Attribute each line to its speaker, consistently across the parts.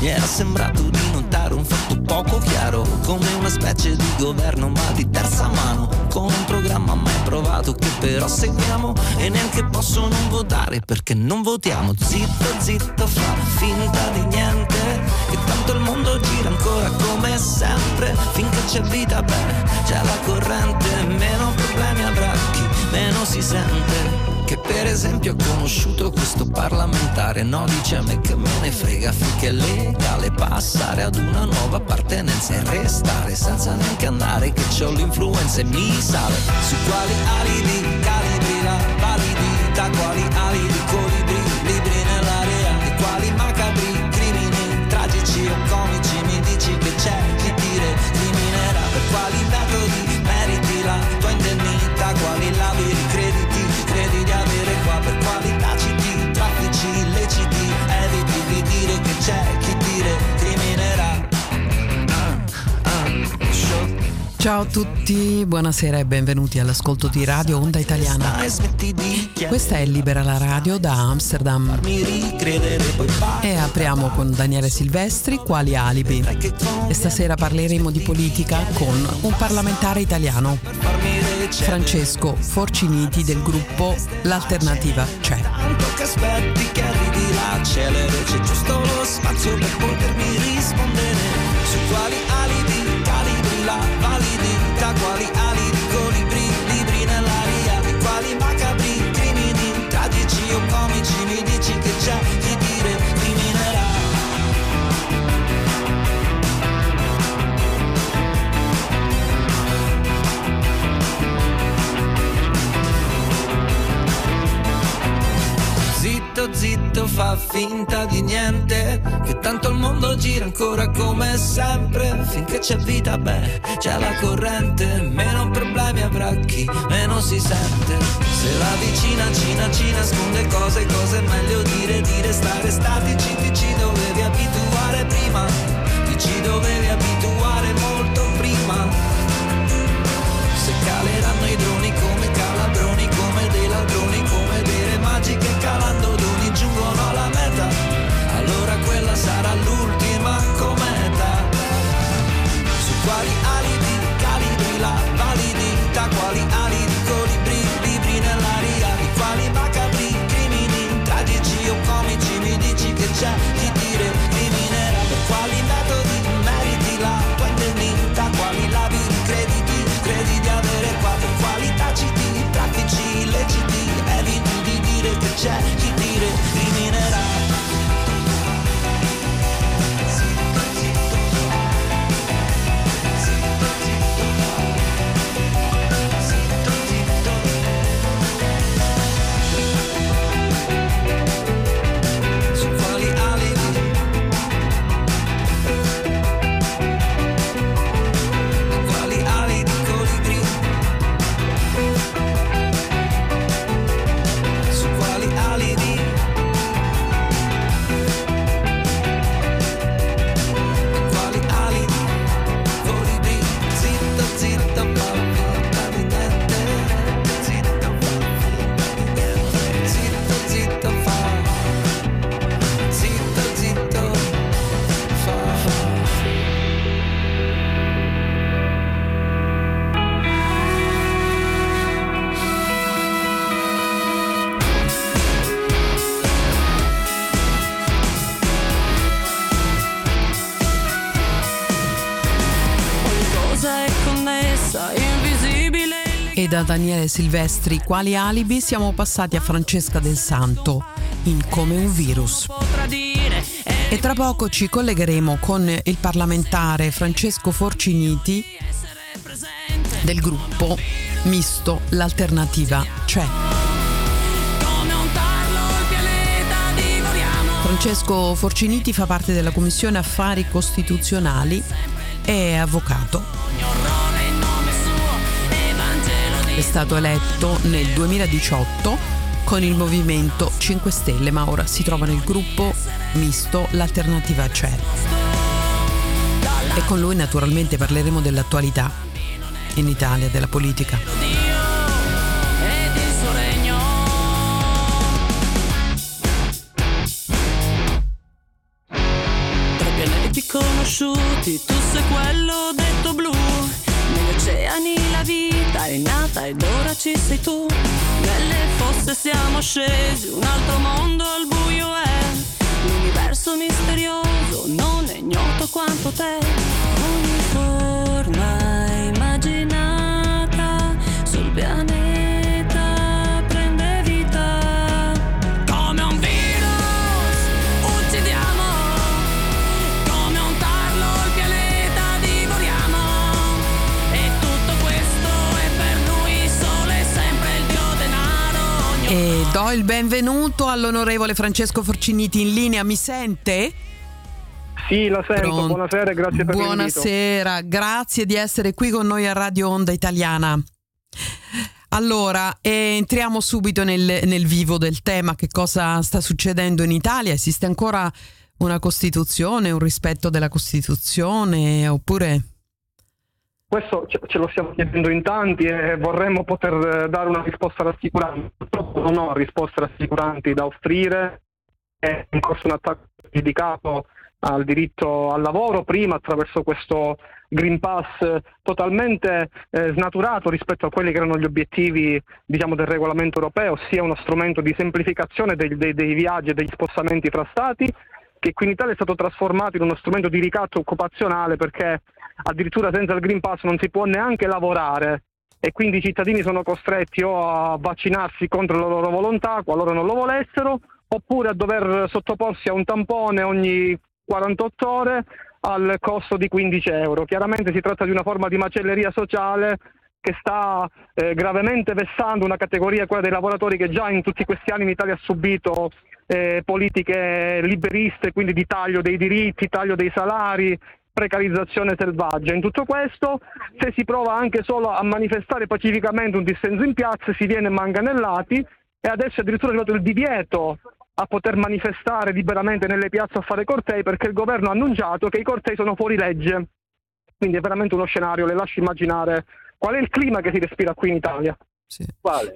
Speaker 1: Mi era sembrato di notare un fatto poco chiaro Come una specie di governo ma di terza mano. Con un programma mai provato che però seguiamo E neanche posso non votare perché non votiamo. Zitto, zitto, fa finta di niente Che tanto il mondo gira ancora come sempre. Finché c'è vita, beh, c'è la corrente. Meno problemi avrà chi meno si sente. Che per esempio ho conosciuto questo parlamentare No, dice a me che ne frega finché è legale passare ad una nuova appartenenza e restare senza neanche andare che c'ho l'influenza e mi sale. Su quali alibi, calibri la validità Quali alibi, colibri, libri nell'area E quali macabri crimini, tragici o comici Mi dici che c'è chi dire criminerà Per quali metodi
Speaker 2: Ciao a tutti, buonasera e benvenuti all'ascolto di Radio Onda Italiana. Questa è Libera la Radio da Amsterdam e apriamo con Daniele Silvestri, quali alibi. E stasera parleremo di politica con un parlamentare italiano, Francesco Forciniti del gruppo L'Alternativa C'è.
Speaker 1: Tanto che aspetti che arrivi l'accelere C'è giusto lo spazio per potermi rispondere Su quali alibi, calibri la validità Quali alibi, colibri, libri nell'aria Di quali macabri crimini, tragici o comici Mi dici che c'è Zitto, zitto, fa finta di niente Che tanto il mondo gira ancora come sempre. Finché c'è vita, beh, c'è la corrente Meno problemi avrà chi meno si sente. Se la vicina Cina ci nasconde cose Cose è meglio dire, dire stare statici Ti ci dovevi abituare prima Ti ci dovevi abituare
Speaker 2: da Daniele Silvestri, quali alibi siamo passati a Francesca del Santo in Come un virus. E tra poco ci collegheremo con il parlamentare Francesco Forciniti del gruppo misto L'Alternativa C'è. Francesco Forciniti fa parte della Commissione Affari Costituzionali e è avvocato. È stato eletto nel 2018 con il Movimento 5 Stelle, ma ora si trova nel gruppo misto L'Alternativa C'è. E con lui naturalmente parleremo dell'attualità in Italia, della politica.
Speaker 1: Conosciuti, tu sei tu. Nelle fosse siamo scesi, un altro mondo al buio è. L'universo misterioso non è ignoto quanto te.
Speaker 2: Do il benvenuto all'onorevole Francesco Forciniti in linea, mi sente?
Speaker 3: Sì, la sento.
Speaker 2: Pronto.
Speaker 3: Buonasera e grazie per l'invito.
Speaker 2: Buonasera, grazie di essere qui con noi a Radio Onda Italiana. Allora, eh, entriamo subito nel, nel vivo del tema, che cosa sta succedendo in Italia? Esiste ancora una Costituzione, un rispetto della Costituzione oppure...
Speaker 3: Questo ce lo stiamo chiedendo in tanti e vorremmo poter eh, dare una risposta rassicurante. Purtroppo non ho risposte rassicuranti da offrire. È in corso un attacco dedicato al diritto al lavoro, prima attraverso questo Green Pass totalmente eh, snaturato rispetto a quelli che erano gli obiettivi diciamo, del regolamento europeo, ossia uno strumento di semplificazione dei, dei- dei viaggi e degli spostamenti fra stati, che qui in Italia è stato trasformato in uno strumento di ricatto occupazionale perché addirittura senza il Green Pass non si può neanche lavorare e quindi i cittadini sono costretti o a vaccinarsi contro la loro volontà qualora non lo volessero oppure a dover sottoporsi a un tampone ogni 48 ore al costo di 15 euro. Chiaramente si tratta di una forma di macelleria sociale che sta eh, gravemente vessando una categoria, quella dei lavoratori che già in tutti questi anni in Italia ha subito eh, politiche liberiste, quindi di taglio dei diritti, taglio dei salari, precarizzazione selvaggia. In tutto questo, se si prova anche solo a manifestare pacificamente un dissenso in piazza, si viene manganellati e adesso è addirittura arrivato il divieto a poter manifestare liberamente nelle piazze a fare cortei perché il governo ha annunciato che i cortei sono fuori legge. Quindi è veramente uno scenario, le lascio immaginare qual è il clima che si respira qui in Italia.
Speaker 2: Sì.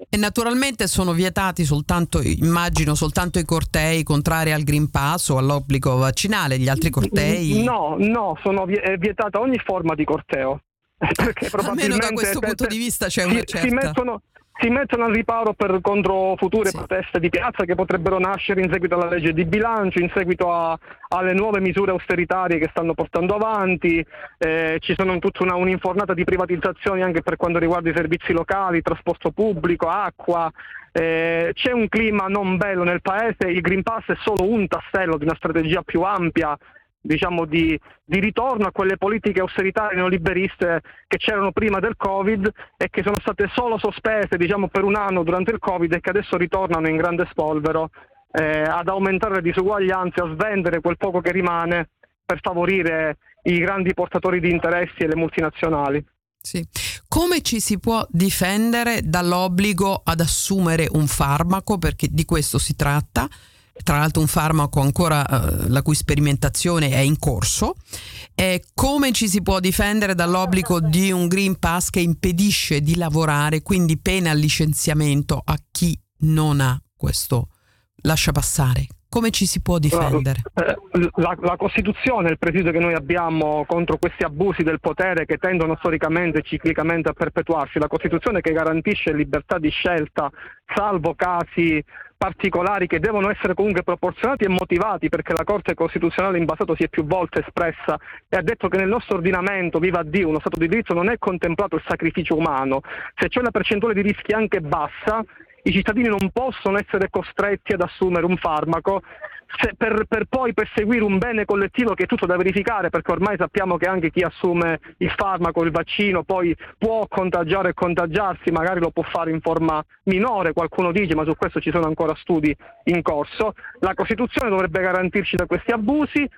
Speaker 2: E naturalmente sono vietati soltanto, immagino, soltanto i cortei contrari al Green Pass o all'obbligo vaccinale, gli altri cortei...
Speaker 3: No, no, sono vie- è vietata ogni forma di corteo. Perché
Speaker 2: Almeno da
Speaker 3: probabilmente
Speaker 2: questo punto di vista c'è
Speaker 3: si,
Speaker 2: una
Speaker 3: si
Speaker 2: certa...
Speaker 3: mettono, si mettono al riparo per, contro future
Speaker 2: Sì.
Speaker 3: proteste di piazza che potrebbero nascere in seguito alla legge di bilancio, in seguito a- alle nuove misure austeritarie che stanno portando avanti, eh, ci sono tutta una, un'infornata di privatizzazioni anche per quanto riguarda i servizi locali, trasporto pubblico, acqua. eh, c'è un clima non bello nel paese, il Green Pass è solo un tassello di una strategia più ampia diciamo, di, di ritorno a quelle politiche austeritarie neoliberiste che c'erano prima del Covid e che sono state solo sospese diciamo, per un anno durante il Covid e che adesso ritornano in grande spolvero eh, ad aumentare le disuguaglianze, a svendere quel poco che rimane per favorire i grandi portatori di interessi e le multinazionali.
Speaker 2: Sì. Come ci si può difendere dall'obbligo ad assumere un farmaco? Perché di questo si tratta. Tra l'altro un farmaco ancora eh, la cui sperimentazione è in corso. E come ci si può difendere dall'obbligo di un Green Pass che impedisce di lavorare, quindi pena il licenziamento a chi non ha questo lascia passare? Come ci si può difendere?
Speaker 3: Eh, La, la Costituzione, il presidio che noi abbiamo contro questi abusi del potere che tendono storicamente e ciclicamente a perpetuarsi, la Costituzione che garantisce libertà di scelta, salvo casi particolari che devono essere comunque proporzionati e motivati perché la Corte Costituzionale in passato si è più volte espressa e ha detto che nel nostro ordinamento, viva Dio, uno Stato di diritto non è contemplato il sacrificio umano. Se c'è una percentuale di rischi anche bassa, i cittadini non possono essere costretti ad assumere un farmaco per, per, poi perseguire un bene collettivo che è tutto da verificare, perché ormai sappiamo che anche chi assume il farmaco, il vaccino, poi può contagiare e contagiarsi, magari lo può fare in forma minore, qualcuno dice, ma su questo ci sono ancora studi in corso. La Costituzione dovrebbe garantirci da questi abusi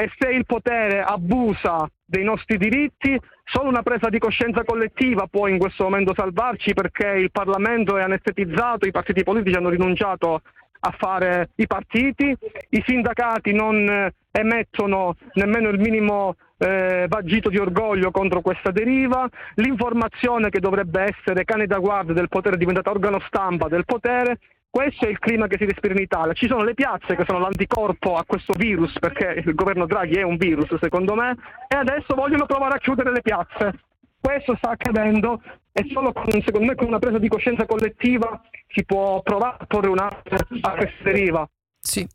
Speaker 3: e se il potere abusa dei nostri diritti, solo una presa di coscienza collettiva può in questo momento salvarci perché il Parlamento è anestetizzato, i partiti politici hanno rinunciato a fare i partiti, i sindacati non eh, emettono nemmeno il minimo eh, vagito di orgoglio contro questa deriva, l'informazione che dovrebbe essere cane da guardia del potere è diventata organo stampa del potere, questo è il clima che si respira in Italia. Ci sono le piazze che sono l'anticorpo a questo virus, perché il governo Draghi è un virus secondo me, e adesso vogliono provare a chiudere le piazze. Questo sta accadendo e solo con, secondo me con una presa di coscienza collettiva si può provare a porre un atto a questa deriva.
Speaker 2: Sì.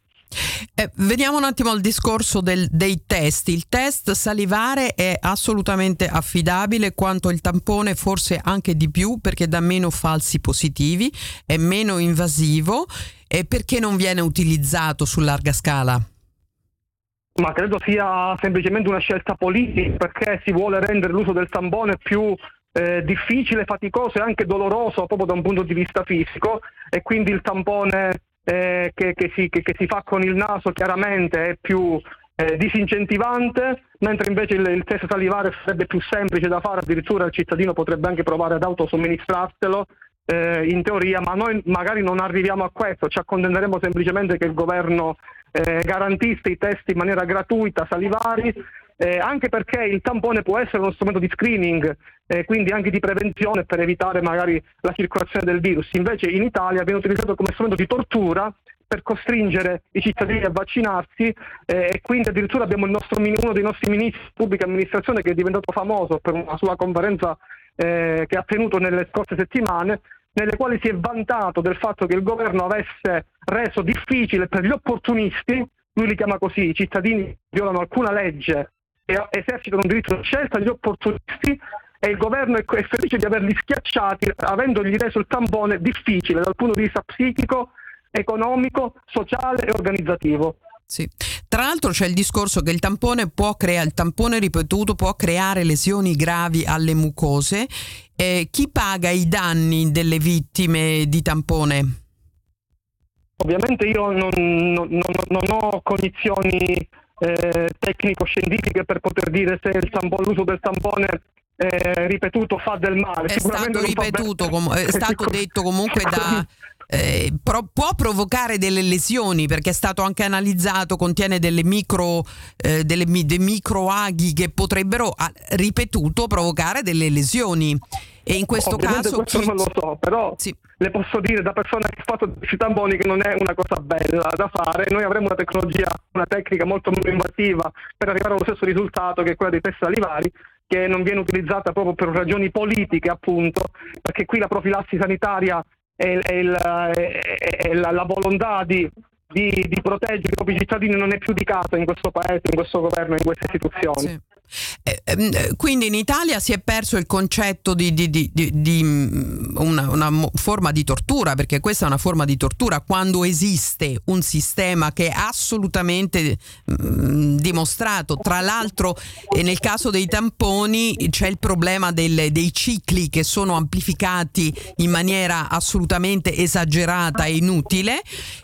Speaker 2: Eh, veniamo un attimo al discorso del, dei test. Il test salivare è assolutamente affidabile quanto il tampone forse anche di più perché dà meno falsi positivi, è meno invasivo e perché non viene utilizzato su larga scala?
Speaker 3: Ma credo sia semplicemente una scelta politica perché si vuole rendere l'uso del tampone più eh, difficile, faticoso e anche doloroso proprio da un punto di vista fisico. E quindi il tampone eh, che, che, si, che, che, si, fa con il naso chiaramente è più eh, disincentivante, mentre invece il, il, test salivare sarebbe più semplice da fare, addirittura il cittadino potrebbe anche provare ad autosomministrarselo eh, in teoria, ma noi magari non arriviamo a questo, ci accontenteremo semplicemente che il governo eh, garantisse i test in maniera gratuita, salivari, eh, anche perché il tampone può essere uno strumento di screening, eh, quindi anche di prevenzione per evitare magari la circolazione del virus. Invece in Italia viene utilizzato come strumento di tortura per costringere i cittadini a vaccinarsi eh, e quindi addirittura abbiamo nostro, uno dei nostri ministri di pubblica amministrazione che è diventato famoso per una sua conferenza eh, che ha tenuto nelle scorse settimane nelle quali si è vantato del fatto che il governo avesse reso difficile per gli opportunisti, lui li chiama così, i cittadini violano alcuna legge e esercitano un diritto di scelta gli opportunisti e il governo è felice di averli schiacciati avendogli reso il tampone difficile dal punto di vista psichico, economico, sociale e organizzativo.
Speaker 2: Sì. Tra l'altro c'è il discorso che il tampone può creare, il tampone ripetuto può creare lesioni gravi alle mucose. Eh, chi paga i danni delle vittime di tampone?
Speaker 3: Ovviamente io non, non, non, non ho cognizioni eh, tecnico-scientifiche per poter dire se tampone, l'uso del tampone eh, ripetuto fa del male.
Speaker 2: È stato ripetuto, com- è stato detto comunque da... Eh, pro- può provocare delle lesioni perché è stato anche analizzato, contiene delle micro, eh, delle, dei microaghi che potrebbero, ah, ripetuto, provocare delle lesioni. E in questo
Speaker 3: Ovviamente
Speaker 2: caso...
Speaker 3: Questo chi... non lo so, però sì. le posso dire da persona che ha fatto questi tamponi che non è una cosa bella da fare. Noi avremo una tecnologia, una tecnica molto più invasiva per arrivare allo stesso risultato che è quella dei test salivari, che non viene utilizzata proprio per ragioni politiche, appunto, perché qui la profilassi sanitaria e, e, il, e la, la, volontà di, di, di, proteggere i propri cittadini non è più di caso in questo paese, in questo governo, in queste istituzioni.
Speaker 2: Sì. Eh, ehm, eh, quindi in Italia si è perso il concetto di, di, di, di mm, una, una, forma di tortura, perché questa è una forma di tortura quando esiste un sistema che è assolutamente mh, mm, dimostrato. Tra l'altro nel caso dei tamponi c'è il problema del, dei cicli che sono amplificati in maniera assolutamente esagerata e inutile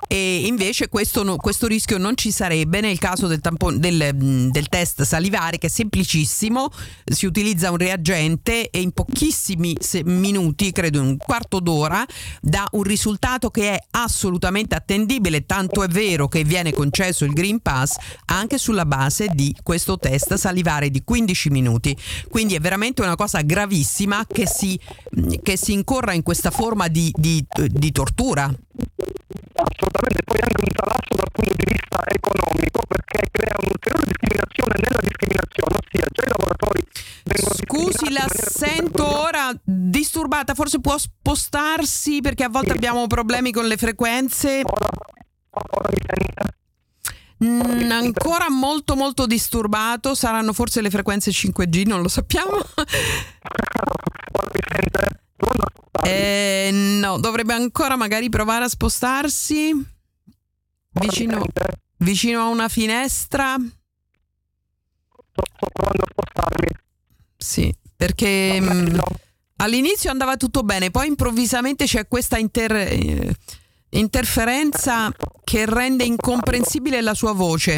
Speaker 2: e invece questo, questo rischio non ci sarebbe nel caso del, tampone, del, mm, del test salivare che semplicemente semplicissimo, si utilizza un reagente e in pochissimi minuti, credo un quarto d'ora, dà un risultato che è assolutamente attendibile, tanto è vero che viene concesso il Green Pass anche sulla base di questo test salivare di 15 minuti. Quindi è veramente una cosa gravissima che si, che si incorra in questa forma di, di, di tortura.
Speaker 3: Assolutamente, poi anche un salasso dal punto di vista economico perché crea un'ulteriore discriminazione nella discriminazione, ossia già i lavoratori vengono
Speaker 2: Scusi, la sento ora disturbata, forse può spostarsi perché a volte abbiamo problemi con le frequenze.
Speaker 3: Ora, ora mi sente?
Speaker 2: Mm, ancora molto molto disturbato, saranno forse le frequenze 5G, non lo sappiamo.
Speaker 3: Ora mi sente?
Speaker 2: Eh, no, dovrebbe ancora magari provare a spostarsi vicino, vicino a una finestra.
Speaker 3: Sto, provando a spostarmi.
Speaker 2: Sì, perché
Speaker 3: bene,
Speaker 2: mm, all'inizio andava tutto bene, poi improvvisamente c'è questa inter- eh, interferenza che rende incomprensibile la sua voce.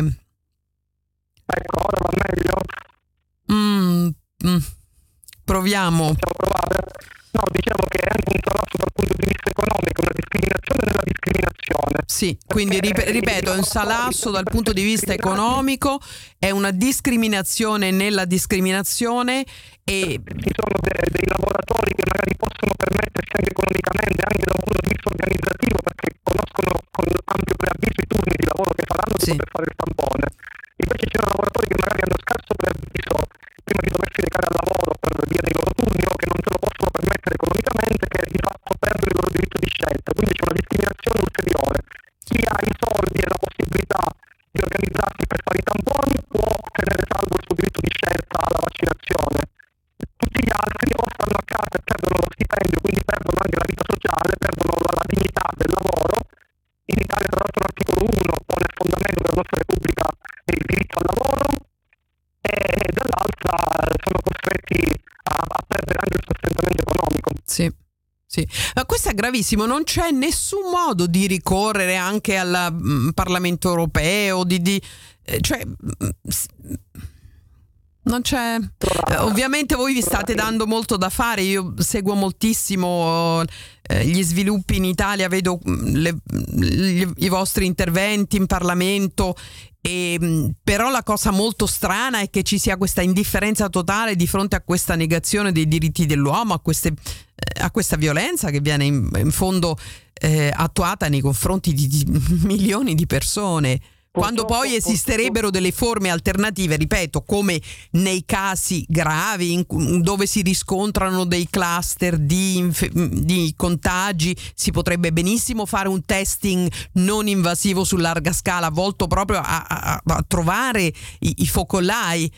Speaker 3: Ecco, ora va meglio.
Speaker 2: Mm, mm. Proviamo.
Speaker 3: No, dicevo che è anche un salasso dal punto di vista economico, una discriminazione nella discriminazione.
Speaker 2: Sì, quindi rip- ripeto, è un salasso dal punto di vista economico, è una discriminazione nella discriminazione e
Speaker 3: Ci sono de- dei lavoratori che magari possono permettersi anche economicamente, anche da un punto di vista organizzativo, perché conoscono con ampio preavviso i turni di lavoro che faranno
Speaker 2: Sì.
Speaker 3: di poter fare il tampone. Invece ci sono lavoratori che magari hanno scarso preavviso prima di doversi recare al di scelta. Quindi c'è una discriminazione ulteriore. Chi ha i soldi e la possibilità di organizzarsi per fare i tamponi può tenere salvo il suo diritto di scelta alla vaccinazione. Tutti gli altri o stanno a casa e perdono lo stipendio, quindi perdono anche la vita sociale, perdono la, la dignità del lavoro. In Italia, tra l'altro, l'articolo 1 pone il fondamento della nostra Repubblica il diritto al lavoro e dall'altra sono costretti a, a perdere anche il sostentamento economico.
Speaker 2: Sì. Sì, ma questo è gravissimo, non c'è nessun modo di ricorrere anche al mm, Parlamento europeo, di, di- eh, cioè, mm, non c'è... eh, ovviamente voi vi state dando molto da fare, io seguo moltissimo eh, gli sviluppi in Italia, vedo mm, le- gli- i vostri interventi in Parlamento e, mh, però la cosa molto strana è che ci sia questa indifferenza totale di fronte a questa negazione dei diritti dell'uomo, a, queste, eh, a questa violenza che viene in, in fondo eh, attuata nei confronti di, di milioni di persone. Quando poi esisterebbero delle forme alternative, ripeto, come nei casi gravi in dove si riscontrano dei cluster di, di contagi, si potrebbe benissimo fare un testing non invasivo su larga scala, volto proprio a, a- a trovare i, i focolai.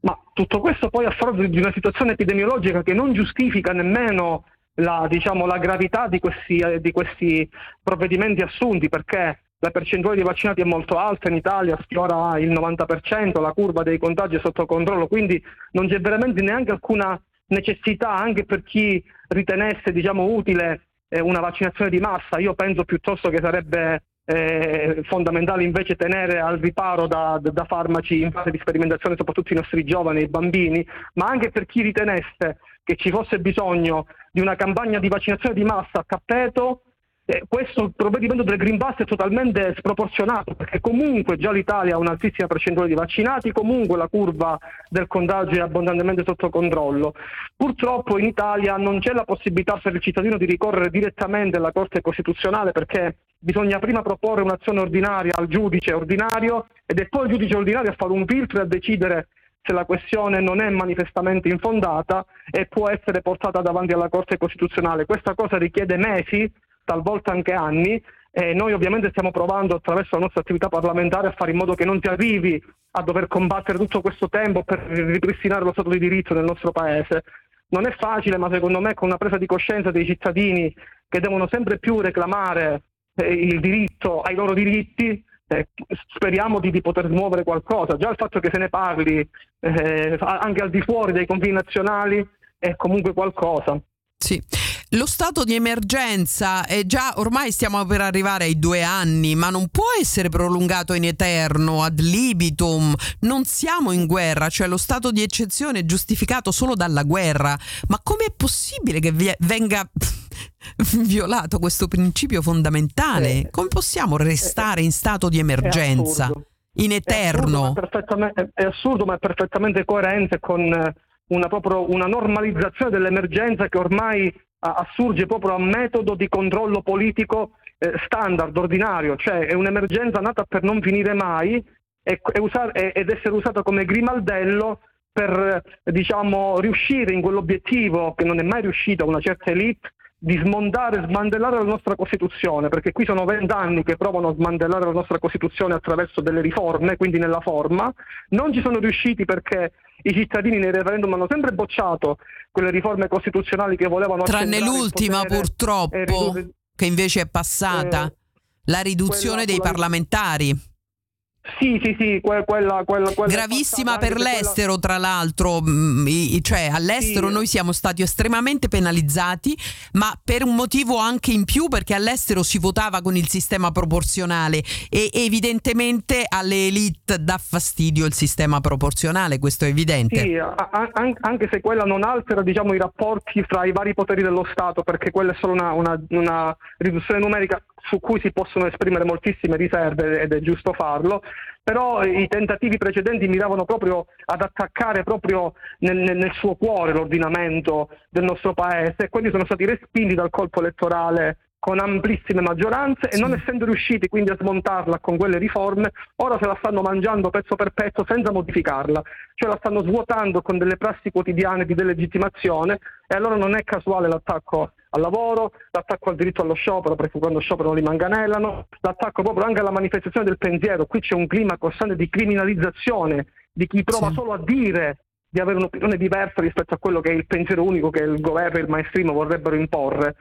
Speaker 3: Ma tutto questo poi a fronte di una situazione epidemiologica che non giustifica nemmeno la, diciamo, la gravità di questi, eh, di questi provvedimenti assunti, perché la percentuale di vaccinati è molto alta in Italia, sfiora il 90%, la curva dei contagi è sotto controllo, quindi non c'è veramente neanche alcuna necessità anche per chi ritenesse diciamo, utile eh, una vaccinazione di massa. Io penso piuttosto che sarebbe eh, fondamentale invece tenere al riparo da, da farmaci in fase di sperimentazione soprattutto i nostri giovani e i bambini, ma anche per chi ritenesse che ci fosse bisogno di una campagna di vaccinazione di massa a tappeto, eh, questo provvedimento del Green Pass è totalmente sproporzionato perché comunque già l'Italia ha un'altissima percentuale di vaccinati, comunque la curva del contagio è abbondantemente sotto controllo. Purtroppo in Italia non c'è la possibilità per il cittadino di ricorrere direttamente alla Corte Costituzionale perché bisogna prima proporre un'azione ordinaria al giudice ordinario ed è poi il giudice ordinario a fare un filtro e a decidere se la questione non è manifestamente infondata e può essere portata davanti alla Corte Costituzionale. Questa cosa richiede mesi, talvolta anche anni, e noi ovviamente stiamo provando attraverso la nostra attività parlamentare a fare in modo che non si arrivi a dover combattere tutto questo tempo per ripristinare lo Stato di diritto nel nostro Paese. Non è facile, ma secondo me con una presa di coscienza dei cittadini che devono sempre più reclamare eh, il diritto ai loro diritti, eh, speriamo di, di poter muovere qualcosa. Già il fatto che se ne parli eh, anche al di fuori dei confini nazionali è comunque qualcosa.
Speaker 2: Sì. Lo stato di emergenza è già ormai stiamo per arrivare ai due anni, ma non può essere prolungato in eterno ad libitum. Non siamo in guerra, cioè lo stato di eccezione è giustificato solo dalla guerra. Ma com'è possibile che venga violato questo principio fondamentale?
Speaker 3: Eh,
Speaker 2: Come possiamo restare in stato di emergenza?
Speaker 3: assurdo.
Speaker 2: In
Speaker 3: assurdo,
Speaker 2: eterno?
Speaker 3: è perfettamente- è assurdo, ma è perfettamente coerente con eh, una, proprio, una normalizzazione dell'emergenza che ormai assurge proprio a metodo di controllo politico eh, standard, ordinario, cioè è un'emergenza nata per non finire mai e- e usar- e- ed essere usata come grimaldello per eh, diciamo, riuscire in quell'obiettivo che non è mai riuscita una certa elite di smondare, smantellare la nostra Costituzione, perché qui sono vent'anni che provano a smantellare la nostra Costituzione attraverso delle riforme, quindi nella forma, non ci sono riusciti perché i cittadini nei referendum hanno sempre bocciato quelle riforme costituzionali che volevano
Speaker 2: Tranne l'ultima purtroppo,
Speaker 3: ridurre-
Speaker 2: che invece è passata,
Speaker 3: Eh,
Speaker 2: la riduzione dei parlamentari.
Speaker 3: Sì, sì, sì, que- quella, quella, quella
Speaker 2: Gravissima per
Speaker 3: se quella-
Speaker 2: l'estero, tra l'altro, mm, cioè all'estero
Speaker 3: Sì.
Speaker 2: noi siamo stati estremamente penalizzati, ma per un motivo anche in più, perché all'estero si votava con il sistema proporzionale e evidentemente alle elite dà fastidio il sistema proporzionale, questo è evidente.
Speaker 3: Sì, anche se quella non altera diciamo, i rapporti fra i vari poteri dello Stato, perché quella è solo una, una- una riduzione numerica su cui si possono esprimere moltissime riserve ed è giusto farlo, però i tentativi precedenti miravano proprio ad attaccare proprio nel, nel- suo cuore l'ordinamento del nostro paese e quelli sono stati respinti dal colpo elettorale con amplissime maggioranze e
Speaker 2: Sì.
Speaker 3: non essendo riusciti quindi a smontarla con quelle riforme, ora se la stanno mangiando pezzo per pezzo senza modificarla, cioè la stanno svuotando con delle prassi quotidiane di delegittimazione e allora non è casuale l'attacco al lavoro, l'attacco al diritto allo sciopero, perché quando scioperano li manganellano, l'attacco proprio anche alla manifestazione del pensiero, qui c'è un clima costante di criminalizzazione di chi prova
Speaker 2: Sì.
Speaker 3: solo a dire di avere un'opinione diversa rispetto a quello che è il pensiero unico che il governo e il maestrino vorrebbero imporre.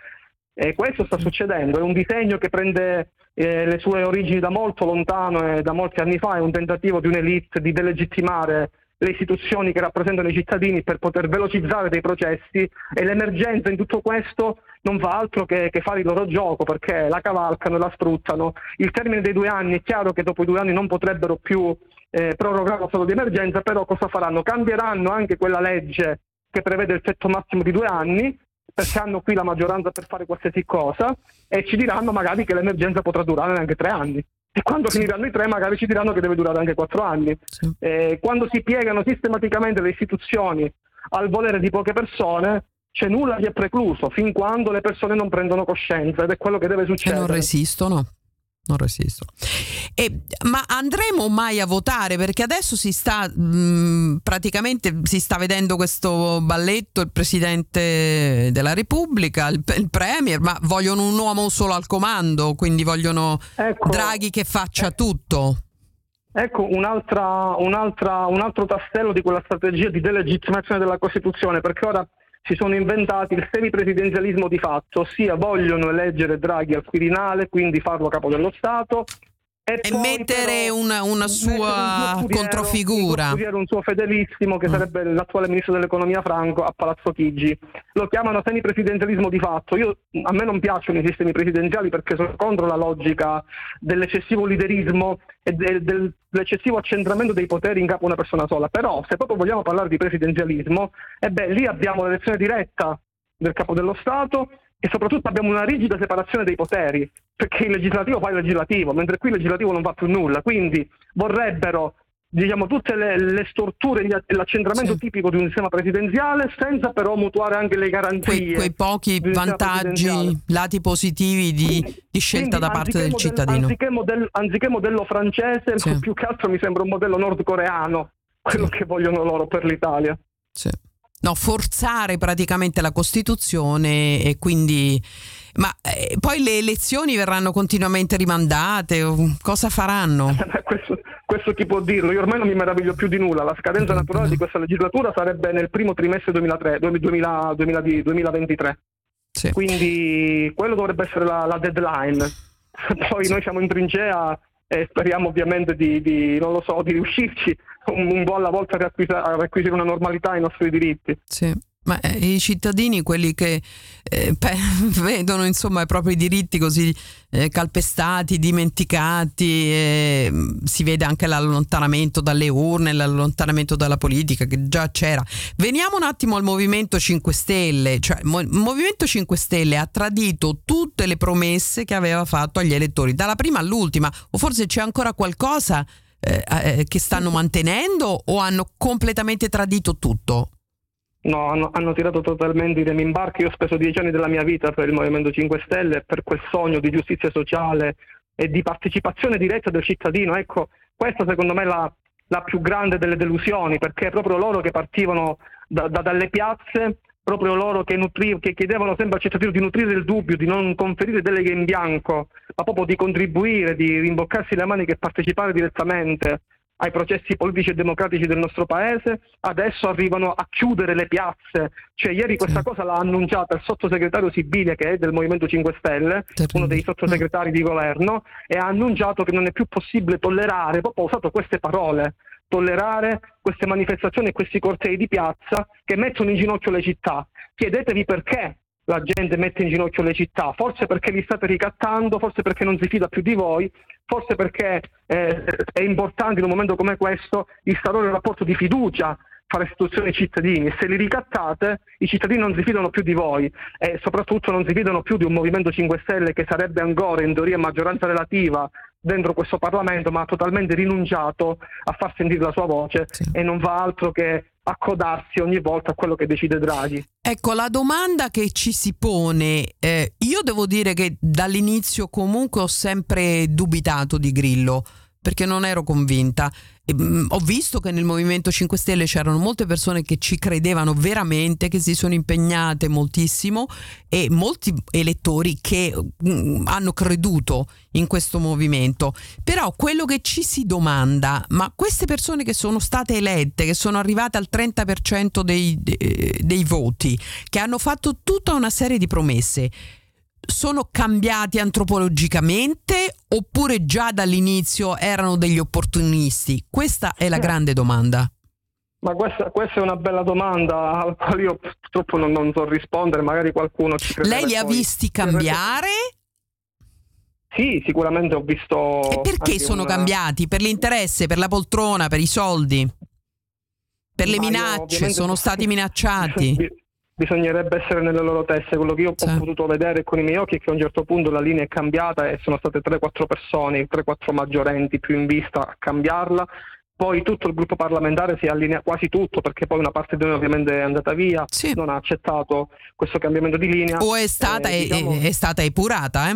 Speaker 3: E questo sta succedendo, è un disegno che prende eh, le sue origini da molto lontano e da molti anni fa, è un tentativo di un'elite di delegittimare le istituzioni che rappresentano i cittadini per poter velocizzare dei processi e l'emergenza in tutto questo non fa altro che, che fare il loro gioco perché la cavalcano e la sfruttano. Il termine dei due anni è chiaro che dopo i due anni non potrebbero più eh, prorogare lo stato di emergenza, però cosa faranno? Cambieranno anche quella legge che prevede il tetto massimo di due anni perché hanno qui la maggioranza per fare qualsiasi cosa e ci diranno magari che l'emergenza potrà durare anche tre anni. E quando finiranno i tre magari ci diranno che deve durare anche quattro anni.
Speaker 2: Sì.
Speaker 3: Eh, quando si piegano sistematicamente le istituzioni al volere di poche persone, c'è nulla che è precluso fin quando le persone non prendono coscienza ed è quello che deve
Speaker 2: E
Speaker 3: succedere.
Speaker 2: non resistono. Non resistono. E- ma andremo mai a votare? Perché adesso si sta mh, praticamente si sta vedendo questo balletto, il Presidente della Repubblica, il, il Premier, ma vogliono un uomo solo al comando, quindi vogliono
Speaker 3: Ecco,
Speaker 2: Draghi che faccia tutto.
Speaker 3: Ecco un'altra, un'altra, un altro tassello di quella strategia di delegittimazione della Costituzione, perché ora si sono inventati il semipresidenzialismo di fatto, ossia vogliono eleggere Draghi al Quirinale, quindi farlo capo dello Stato. E,
Speaker 2: E mettere
Speaker 3: però
Speaker 2: una, una sua
Speaker 3: un
Speaker 2: controfigura.
Speaker 3: Un, un suo fedelissimo che
Speaker 2: Mm.
Speaker 3: sarebbe l'attuale ministro dell'economia Franco a Palazzo Chigi. Lo chiamano semipresidenzialismo di fatto. Io, a me non piacciono i sistemi presidenziali perché sono contro la logica dell'eccessivo liderismo e del- del- dell'eccessivo accentramento dei poteri in capo a una persona sola. Però se proprio vogliamo parlare di presidenzialismo, e beh, lì abbiamo l'elezione diretta del capo dello Stato e soprattutto abbiamo una rigida separazione dei poteri, perché il legislativo fa il legislativo, mentre qui il legislativo non fa più nulla, quindi vorrebbero diciamo, tutte le, le storture e l'accentramento
Speaker 2: Sì.
Speaker 3: tipico di un sistema presidenziale senza però mutuare anche le garanzie.
Speaker 2: Quei, quei pochi vantaggi, lati positivi di, di scelta
Speaker 3: quindi
Speaker 2: da parte del
Speaker 3: modello-
Speaker 2: cittadino.
Speaker 3: Anziché, modello, anziché modello francese,
Speaker 2: Sì.
Speaker 3: più che altro mi sembra un modello nordcoreano, quello
Speaker 2: Sì.
Speaker 3: che vogliono loro per l'Italia.
Speaker 2: Sì. No, forzare praticamente la Costituzione e quindi... Ma eh, poi le elezioni verranno continuamente rimandate, cosa faranno?
Speaker 3: questo, questo chi può dirlo? Io ormai non mi meraviglio più di nulla. La scadenza naturale di questa legislatura sarebbe nel primo trimestre 2003, 2000 2000 2023.
Speaker 2: Sì.
Speaker 3: Quindi quello dovrebbe essere la, la deadline. Poi noi siamo in trincea e speriamo ovviamente di, di, non lo so, di riuscirci un, un po' alla volta a riacquisire una normalità ai nostri diritti.
Speaker 2: Sì. Ma eh, i cittadini, quelli che eh, pe- vedono insomma i propri diritti così eh, calpestati, dimenticati, eh, si vede anche l'allontanamento dalle urne, l'allontanamento dalla politica che già c'era. Veniamo un attimo al Movimento 5 Stelle, cioè il Movimento 5 Stelle ha tradito tutte le promesse che aveva fatto agli elettori, dalla prima all'ultima, o forse c'è ancora qualcosa eh, eh, che stanno mantenendo o hanno completamente tradito tutto?
Speaker 3: No, hanno, hanno tirato totalmente i remi in barca. Io ho speso dieci anni della mia vita per il Movimento 5 Stelle per quel sogno di giustizia sociale e di partecipazione diretta del cittadino. Ecco, questa secondo me è la, la più grande delle delusioni, perché proprio loro che partivano da- da- dalle piazze, proprio loro che, nutri- che chiedevano sempre al cittadino di nutrire il dubbio, di non conferire deleghe in bianco, ma proprio di contribuire, di rimboccarsi le maniche e partecipare direttamente ai processi politici e democratici del nostro paese, adesso arrivano a chiudere le piazze. Cioè, ieri questa cosa l'ha annunciata il sottosegretario Sibilia, che è del Movimento 5 Stelle,
Speaker 2: Terribile.
Speaker 3: uno dei sottosegretari di governo, e ha annunciato che non è più possibile tollerare, proprio ha usato queste parole, tollerare queste manifestazioni e questi cortei di piazza che mettono in ginocchio le città. Chiedetevi perché la gente mette in ginocchio le città, forse perché li state ricattando, forse perché non si fida più di voi, forse perché eh, è importante in un momento come questo instaurare un rapporto di fiducia fra le istituzioni e i cittadini e se li ricattate i cittadini non si fidano più di voi e soprattutto non si fidano più di un Movimento 5 Stelle che sarebbe ancora in teoria maggioranza relativa dentro questo Parlamento ma ha totalmente rinunciato a far sentire la sua voce
Speaker 2: Sì.
Speaker 3: e non fa altro che accodarsi ogni volta a quello che decide Draghi.
Speaker 2: Ecco, la domanda che ci si pone, eh, io devo dire che dall'inizio comunque ho sempre dubitato di Grillo, perché non ero convinta. E, mm, ho visto che nel Movimento 5 Stelle c'erano molte persone che ci credevano veramente, che si sono impegnate moltissimo e molti elettori che mm, hanno creduto in questo movimento. Però quello che ci si domanda, ma queste persone che sono state elette, che sono arrivate al 30% dei, de- dei voti, che hanno fatto tutta una serie di promesse, sono cambiati antropologicamente oppure già dall'inizio erano degli opportunisti? Questa è la grande domanda.
Speaker 3: Ma questa, questa è una bella domanda alla quale io purtroppo non, non so rispondere, magari qualcuno ci crede.
Speaker 2: Lei li ha visti cambiare?
Speaker 3: Sì, sicuramente ho visto...
Speaker 2: E perché sono
Speaker 3: una-
Speaker 2: cambiati? Per l'interesse, per la poltrona, per i soldi? Per le
Speaker 3: Ma
Speaker 2: minacce? Sono stati minacciati?
Speaker 3: Bi- Bisognerebbe essere nelle loro teste. Quello che io
Speaker 2: Sì.
Speaker 3: ho potuto vedere con i miei occhi è che a un certo punto la linea è cambiata e sono state 3-4 persone, 3-4 maggiorenti più in vista a cambiarla. Poi tutto il gruppo parlamentare si allinea, quasi tutto, perché poi una parte di noi ovviamente è andata via,
Speaker 2: Sì.
Speaker 3: non ha accettato questo cambiamento di linea.
Speaker 2: O è stata,
Speaker 3: Eh,
Speaker 2: è-
Speaker 3: diciamo-
Speaker 2: è, stata epurata, eh?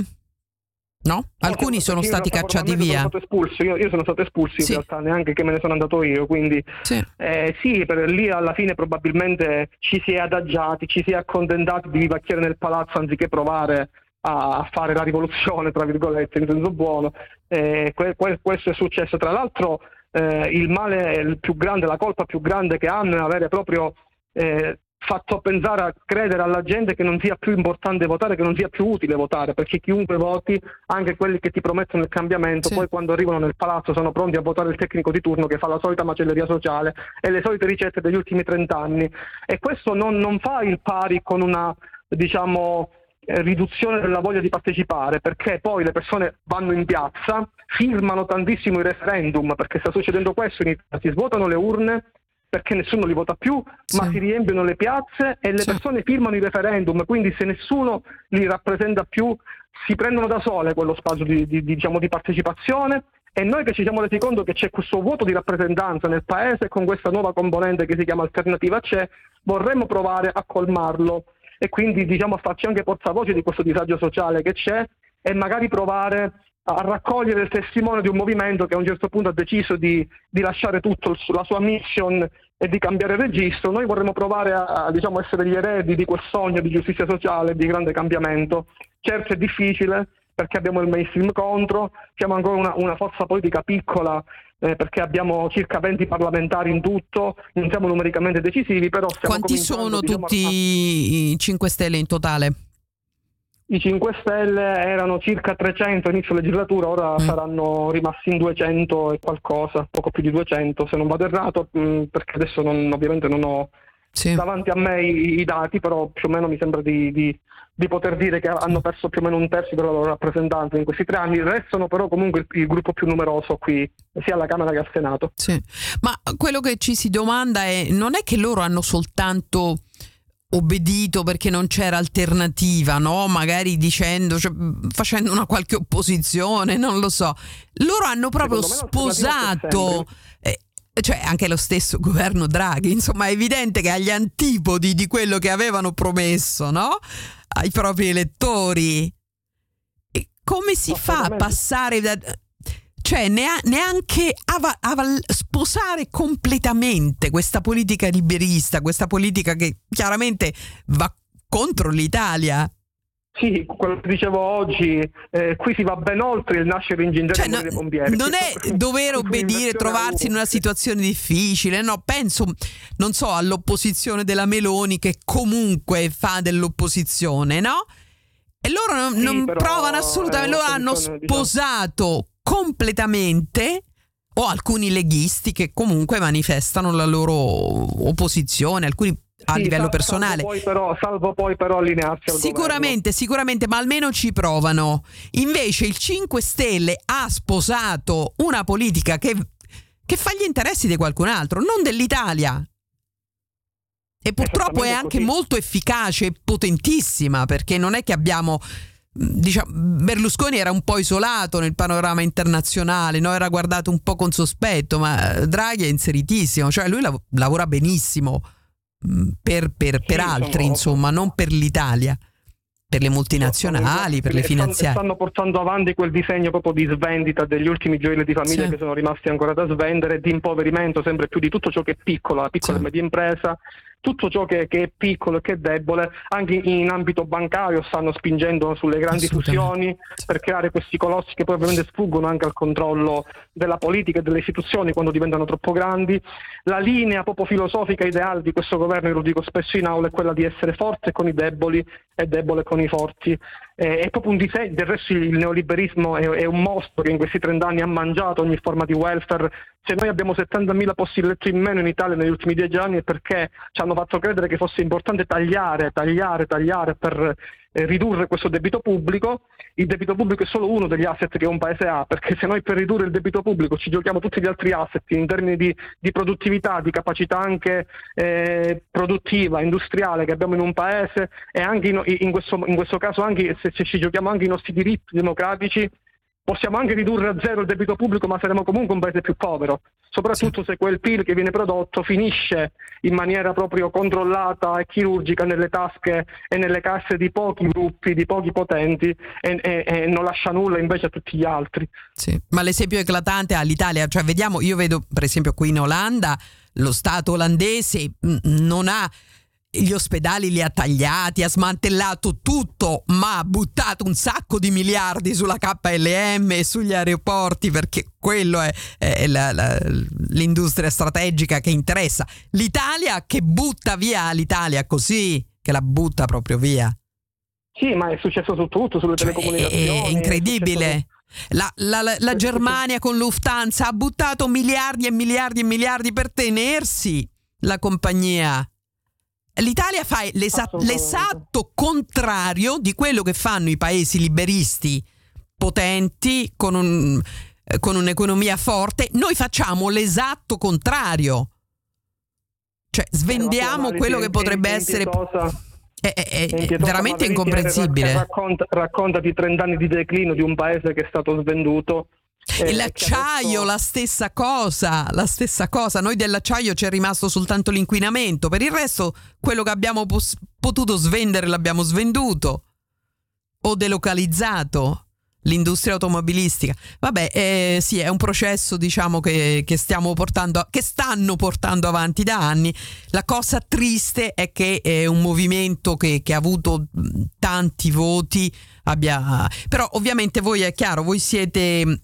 Speaker 2: No? Alcuni sono stati
Speaker 3: in
Speaker 2: cacciati via.
Speaker 3: Sono stato espulso, io, io sono stato espulso in
Speaker 2: Sì.
Speaker 3: realtà, neanche che me ne sono andato io, quindi
Speaker 2: Sì.
Speaker 3: eh, sì, per lì alla fine probabilmente ci si è adagiati, ci si è accontentati di vivacchiare nel palazzo anziché provare a a fare la rivoluzione, tra virgolette, in senso buono. Eh, que- que- questo è successo. Tra l'altro eh, il male il più grande, la colpa più grande che hanno è avere proprio eh, fatto pensare a credere alla gente che non sia più importante votare, che non sia più utile votare, perché chiunque voti, anche quelli che ti promettono il cambiamento,
Speaker 2: Sì.
Speaker 3: poi quando arrivano nel palazzo sono pronti a votare il tecnico di turno che fa la solita macelleria sociale e le solite ricette degli ultimi 30 anni. E questo non, non fa il pari con una, diciamo, eh, riduzione della voglia di partecipare, perché poi le persone vanno in piazza, firmano tantissimo i referendum, perché sta succedendo questo in Italia, si svuotano le urne perché nessuno li vota più, ma
Speaker 2: Sì.
Speaker 3: si riempiono le piazze e le
Speaker 2: Sì.
Speaker 3: persone firmano i referendum, quindi se nessuno li rappresenta più si prendono da sole quello spazio di, di- diciamo, di partecipazione e noi che ci siamo resi conto che c'è questo vuoto di rappresentanza nel paese con questa nuova componente che si chiama Alternativa C'è, vorremmo provare a colmarlo e quindi diciamo a farci anche portavoce di questo disagio sociale che c'è e magari provare a raccogliere il testimone di un movimento che a un certo punto ha deciso di, di lasciare tutto il- la sua mission e di cambiare registro, noi vorremmo provare a, a, diciamo, essere gli eredi di quel sogno di giustizia sociale, di grande cambiamento. Certo è difficile perché abbiamo il mainstream contro, siamo ancora una, una forza politica piccola eh, perché abbiamo circa 20 parlamentari in tutto, non siamo numericamente decisivi, però
Speaker 2: Quanti sono
Speaker 3: diciamo,
Speaker 2: tutti i 5 Stelle in totale?
Speaker 3: I 5 Stelle erano circa 300 a inizio legislatura, ora
Speaker 2: Mm.
Speaker 3: saranno rimasti in 200 e qualcosa, poco più di 200 se non vado errato, mh, perché adesso non- ovviamente non ho
Speaker 2: Sì.
Speaker 3: davanti a me i, i dati, però più o meno mi sembra di, di- di poter dire che hanno perso più o meno un terzo della loro rappresentanza in questi tre anni, restano però comunque il, il gruppo più numeroso qui, sia alla Camera che al Senato.
Speaker 2: Sì. Ma quello che ci si domanda è: non è che loro hanno soltanto obbedito perché non c'era alternativa, no? Magari dicendo, cioè, facendo una qualche opposizione, non lo so. Loro hanno proprio sposato. eh, cioè anche lo stesso governo Draghi, insomma è evidente che agli antipodi di quello che avevano promesso, no? Ai propri elettori. E come si fa a passare da... cioè nea- neanche ava- ava- sposare completamente questa politica liberista, questa politica che chiaramente va contro l'Italia.
Speaker 3: Sì, quello che dicevo oggi, eh, qui si va ben oltre il nascere in Gingeria
Speaker 2: Cioè, no-
Speaker 3: dei pompieri.
Speaker 2: non è dover obbedire, trovarsi in una situazione difficile, no, penso, non so, all'opposizione della Meloni che comunque fa dell'opposizione, no? E loro non,
Speaker 3: Sì,
Speaker 2: non
Speaker 3: però
Speaker 2: provano assolutamente, loro hanno
Speaker 3: un'opposizione, diciamo.
Speaker 2: Completamente o alcuni leghisti che comunque manifestano la loro opposizione, alcuni a
Speaker 3: Sì,
Speaker 2: livello personale.
Speaker 3: Salvo poi però, salvo poi però allinearsi al
Speaker 2: Sicuramente, sicuramente, ma almeno ci provano. Invece il 5 Stelle ha sposato una politica che, che fa gli interessi di qualcun altro, non dell'Italia. E purtroppo è anche
Speaker 3: così.
Speaker 2: molto efficace e potentissima, perché non è che abbiamo. Diciamo, Berlusconi era un po' isolato nel panorama internazionale, no? era guardato un po' con sospetto, ma Draghi è inseritissimo, cioè lui lav- lavora benissimo mh, per, per- per
Speaker 3: Sì,
Speaker 2: altri,
Speaker 3: sono-
Speaker 2: insomma, non per l'Italia, per le multinazionali, per le finanziarie.
Speaker 3: Stanno portando avanti quel disegno proprio di svendita degli ultimi gioielli di famiglia
Speaker 2: Sì.
Speaker 3: che sono rimasti ancora da svendere, di impoverimento sempre più di tutto ciò che è piccolo, la piccola
Speaker 2: Sì.
Speaker 3: e media impresa, tutto ciò che, che è piccolo e che è debole, anche in ambito bancario stanno spingendo sulle grandi fusioni per creare questi colossi che poi ovviamente sfuggono anche al controllo della politica e delle istituzioni quando diventano troppo grandi. La linea proprio filosofica ideale di questo governo, io lo dico spesso in aula, è quella di essere forte con i deboli e debole con i forti. Eh, è proprio un disegno, del resto il neoliberismo è, è un mostro che in questi 30 anni ha mangiato ogni forma di welfare. Se noi abbiamo 70.000 posti di letto in meno in Italia negli ultimi dieci anni è perché ci hanno fatto credere che fosse importante tagliare, tagliare, tagliare per ridurre questo debito pubblico. Il debito pubblico è solo uno degli asset che un paese ha, perché se noi per ridurre il debito pubblico ci giochiamo tutti gli altri asset in termini di, di produttività, di capacità anche eh, produttiva, industriale che abbiamo in un paese e anche in, in questo, in questo caso anche se, se ci giochiamo anche i nostri diritti democratici, possiamo anche ridurre a zero il debito pubblico, ma saremo comunque un paese più povero, soprattutto se quel PIL che viene prodotto finisce in maniera proprio controllata e chirurgica nelle tasche e nelle casse di pochi gruppi, di pochi potenti e, e- e non lascia nulla invece a tutti gli altri.
Speaker 2: Sì, ma l'esempio eclatante all'Italia, cioè vediamo, io vedo per esempio qui in Olanda, lo Stato olandese mh, non ha gli ospedali li ha tagliati, ha smantellato tutto, ma ha buttato un sacco di miliardi sulla KLM e sugli aeroporti perché quello è, è la- la- l'industria strategica che interessa. L'Italia che butta via l'Italia così, che la butta proprio via.
Speaker 3: Sì, ma è successo su tutto, sulle
Speaker 2: Cioè,
Speaker 3: telecomunicazioni.
Speaker 2: è, è incredibile. La, la- la- la
Speaker 3: sì,
Speaker 2: Germania con Lufthansa ha buttato miliardi e miliardi e miliardi per tenersi la compagnia. L'Italia fa l'esa- l'esatto contrario di quello che fanno i paesi liberisti potenti con, un- eh, con un'economia forte. Noi facciamo l'esatto contrario. Cioè
Speaker 3: tua
Speaker 2: svendiamo quello che potrebbe essere...
Speaker 3: impietosa.
Speaker 2: È, è- è- veramente incomprensibile.
Speaker 3: Racconta, racconta di 30 anni di declino di un paese che è stato svenduto. Eh,
Speaker 2: l'acciaio,
Speaker 3: adesso-
Speaker 2: la stessa cosa, la stessa cosa. Noi dell'acciaio ci è rimasto soltanto l'inquinamento. Per il resto, quello che abbiamo pos- potuto svendere l'abbiamo svenduto o delocalizzato. L'industria automobilistica. Vabbè, eh, sì, è un processo, diciamo, che, che stiamo portando, che stanno portando avanti da anni. La cosa triste è che è un movimento che, che ha avuto tanti voti, abbia... però ovviamente voi è chiaro, voi siete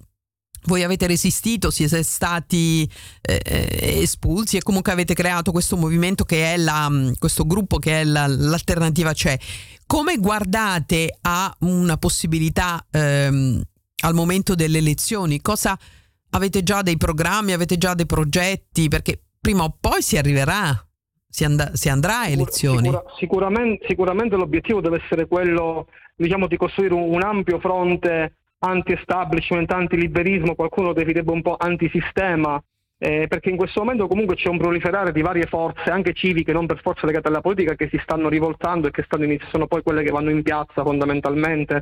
Speaker 2: voi avete resistito, siete stati eh, espulsi e comunque avete creato questo movimento che è la, questo gruppo che è la- l'alternativa c'è. Come guardate a una possibilità ehm, al momento delle elezioni? Cosa avete già dei programmi, avete già dei progetti? Perché prima o poi si arriverà, si, and- si andrà a elezioni.
Speaker 3: sicura- sicuramente, sicuramente l'obiettivo deve essere quello diciamo, di costruire un, un ampio fronte anti-establishment, anti-liberismo, qualcuno definirebbe un po' antisistema, eh, perché in questo momento comunque c'è un proliferare di varie forze, anche civiche, non per forza legate alla politica, che si stanno rivoltando e che stanno inizi- sono poi quelle che vanno in piazza fondamentalmente.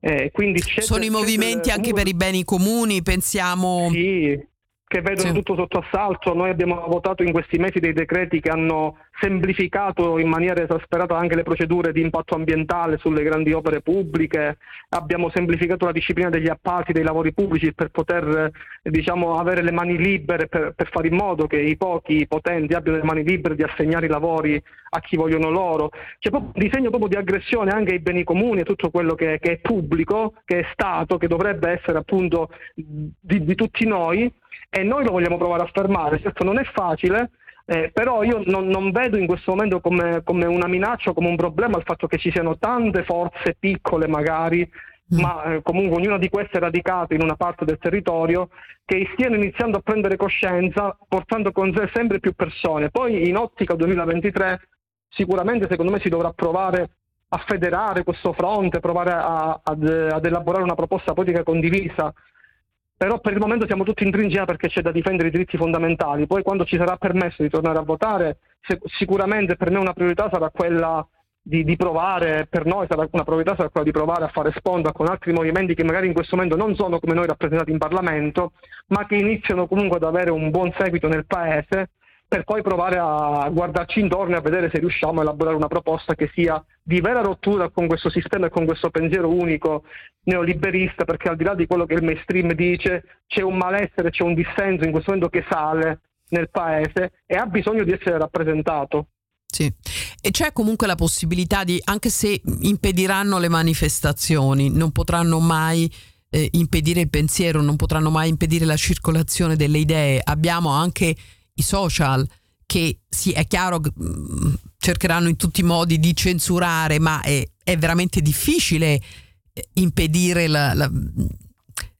Speaker 3: Eh, quindi c'è-
Speaker 2: Sono i movimenti anche per i beni comuni, pensiamo...
Speaker 3: Sì, che vedono
Speaker 2: Sì.
Speaker 3: tutto sotto assalto. Noi abbiamo votato in questi mesi dei decreti che hanno semplificato in maniera esasperata anche le procedure di impatto ambientale sulle grandi opere pubbliche, abbiamo semplificato la disciplina degli appalti dei lavori pubblici per poter eh, diciamo, avere le mani libere per, per, fare in modo che i pochi i potenti abbiano le mani libere di assegnare i lavori a chi vogliono loro. C'è proprio un disegno proprio di aggressione anche ai beni comuni e tutto quello che, che, è pubblico, che è Stato, che dovrebbe essere appunto di, di tutti noi e noi lo vogliamo provare a fermare. Certo non è facile, eh, però io non, non, vedo in questo momento come, come, una minaccia come un problema il fatto che ci siano tante forze piccole magari, mm. ma eh, comunque ognuna di queste radicate in una parte del territorio, che stiano iniziando a prendere coscienza portando con sé sempre più persone. Poi in ottica 2023 sicuramente secondo me si dovrà provare a federare questo fronte, provare a, ad, ad elaborare una proposta politica condivisa però per il momento siamo tutti in trincea perché c'è da difendere i diritti fondamentali. Poi quando ci sarà permesso di tornare a votare, sicuramente per me una priorità sarà quella di, di, provare, per noi sarà una priorità sarà quella di provare a fare sponda con altri movimenti che magari in questo momento non sono come noi rappresentati in Parlamento, ma che iniziano comunque ad avere un buon seguito nel Paese per poi provare a guardarci intorno e a vedere se riusciamo a elaborare una proposta che sia di vera rottura con questo sistema e con questo pensiero unico neoliberista, perché al di là di quello che il mainstream dice, c'è un malessere, c'è un dissenso in questo momento che sale nel paese e ha bisogno di essere rappresentato.
Speaker 2: Sì, e c'è comunque la possibilità di, anche se impediranno le manifestazioni, non potranno mai eh, impedire il pensiero, non potranno mai impedire la circolazione delle idee, abbiamo anche i social che sì, è chiaro che mm, cercheranno in tutti i modi di censurare, ma è, è veramente difficile eh, impedire la, la,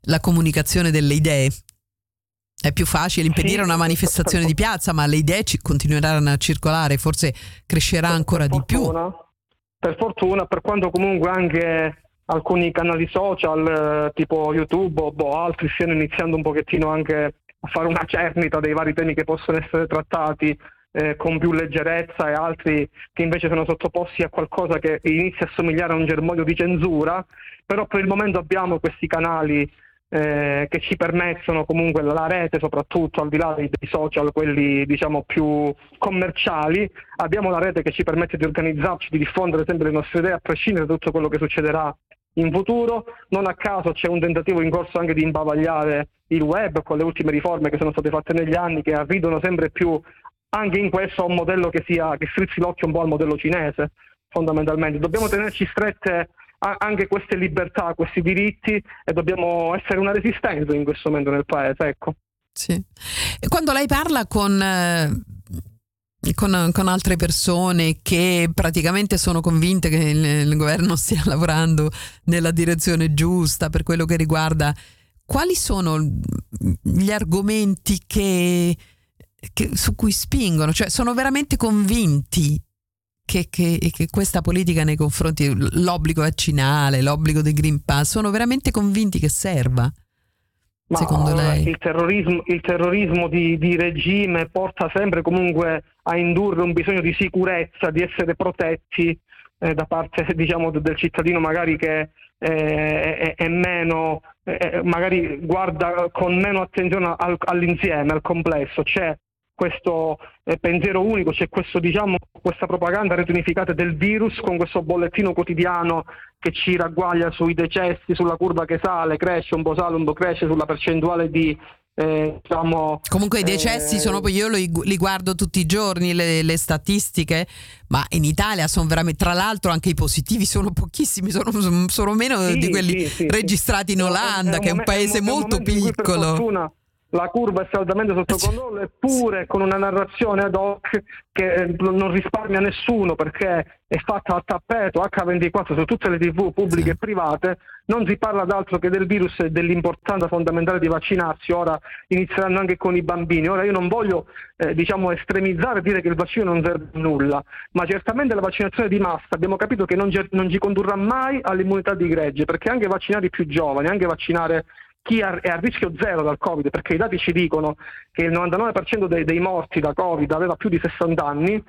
Speaker 2: la, comunicazione delle idee. È più facile impedire sì, una manifestazione di piazza, ma le idee ci continueranno a circolare, forse crescerà ancora
Speaker 3: per
Speaker 2: di
Speaker 3: fortuna, più. Per fortuna, per quanto comunque anche alcuni canali social, eh, tipo YouTube o boh, altri, stiano iniziando un pochettino anche a fare una cernita dei vari temi che possono essere trattati eh, con più leggerezza e altri che invece sono sottoposti a qualcosa che inizia a somigliare a un germoglio di censura, però per il momento abbiamo questi canali eh, che ci permettono comunque la rete soprattutto al di là dei, social, quelli diciamo più commerciali, abbiamo la rete che ci permette di organizzarci, di diffondere sempre le nostre idee a prescindere da tutto quello che succederà in futuro. Non a caso c'è un tentativo in corso anche di imbavagliare il web con le ultime riforme che sono state fatte negli anni che arrivano sempre più anche in questo un modello che, sia, che strizzi l'occhio un po' al modello cinese fondamentalmente. Dobbiamo tenerci strette anche queste libertà, questi diritti e dobbiamo essere una resistenza in questo momento nel paese. Ecco.
Speaker 2: Sì. E quando lei parla con eh, con, con, altre persone che praticamente sono convinte che il, il, governo stia lavorando nella direzione giusta per quello che riguarda quali sono gli argomenti che, che, su cui spingono, cioè sono veramente convinti che, che, che, questa politica nei confronti dell'obbligo vaccinale, l'obbligo del Green Pass, sono veramente convinti che serva?
Speaker 3: Ma
Speaker 2: secondo lei?
Speaker 3: Il terrorismo, il terrorismo di, di, regime porta sempre comunque a indurre un bisogno di sicurezza, di essere protetti eh, da parte diciamo, del cittadino magari che eh, è, è, meno, eh, magari guarda con meno attenzione al, all'insieme, al complesso. C'è questo eh, pensiero unico, c'è questo, diciamo, questa propaganda retunificata del virus con questo bollettino quotidiano che ci ragguaglia sui decessi, sulla curva che sale, cresce, un po' sale, un po' cresce, sulla percentuale di eh, diciamo,
Speaker 2: Comunque i decessi eh, sono poi io li, li, guardo tutti i giorni le, le, statistiche, ma in Italia sono veramente, tra l'altro anche i positivi sono pochissimi, sono, sono meno
Speaker 3: sì,
Speaker 2: di quelli
Speaker 3: sì, sì,
Speaker 2: registrati in Olanda, è che è un paese molto piccolo
Speaker 3: la curva è saldamente sotto controllo, eppure con una narrazione ad hoc che eh, non risparmia nessuno perché è fatta a tappeto H24 su tutte le tv pubbliche e private, non si parla d'altro che del virus e dell'importanza fondamentale di vaccinarsi, ora inizieranno anche con i bambini. Ora io non voglio eh, diciamo estremizzare e dire che il vaccino non serve a nulla, ma certamente la vaccinazione di massa abbiamo capito che non, non ci condurrà mai all'immunità di gregge, perché anche vaccinare i più giovani, anche vaccinare chi è a rischio zero dal Covid, perché i dati ci dicono che il 99% dei, dei morti da Covid aveva più di 60 anni,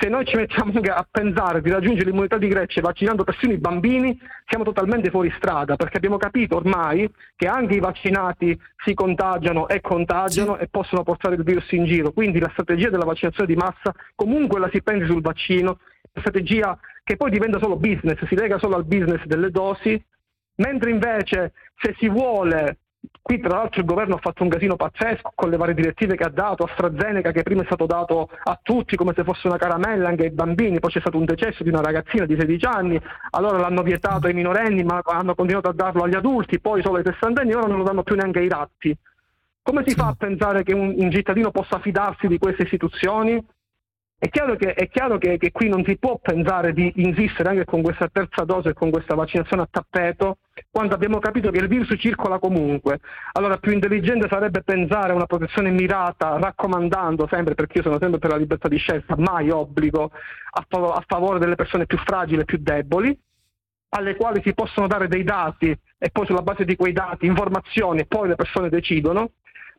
Speaker 3: se noi ci mettiamo a pensare di raggiungere l'immunità di gregge vaccinando persino i bambini, siamo totalmente fuori strada, perché abbiamo capito ormai che anche i vaccinati si contagiano e contagiano sì. e possono portare il virus in giro. Quindi la strategia della vaccinazione di massa comunque la si pensi sul vaccino, strategia che poi diventa solo business, si lega solo al business delle dosi, mentre invece se si vuole Qui tra l'altro il governo ha fatto un casino pazzesco con le varie direttive che ha dato, AstraZeneca che prima è stato dato a tutti come se fosse una caramella anche ai bambini, poi c'è stato un decesso di una ragazzina di 16 anni, allora l'hanno vietato ai minorenni ma hanno continuato a darlo agli adulti, poi solo ai 60 anni, ora non lo danno più neanche ai ratti. Come si fa a pensare che un, un cittadino possa fidarsi di queste istituzioni? È chiaro, che, è chiaro che, che, qui non si può pensare di insistere anche con questa terza dose e con questa vaccinazione a tappeto, quando abbiamo capito che il virus circola comunque. Allora più intelligente sarebbe pensare a una protezione mirata, raccomandando sempre, perché io sono sempre per la libertà di scelta, mai obbligo, a, fav- a favore delle persone più fragili e più deboli, alle quali si possono dare dei dati e poi sulla base di quei dati informazioni e poi le persone decidono,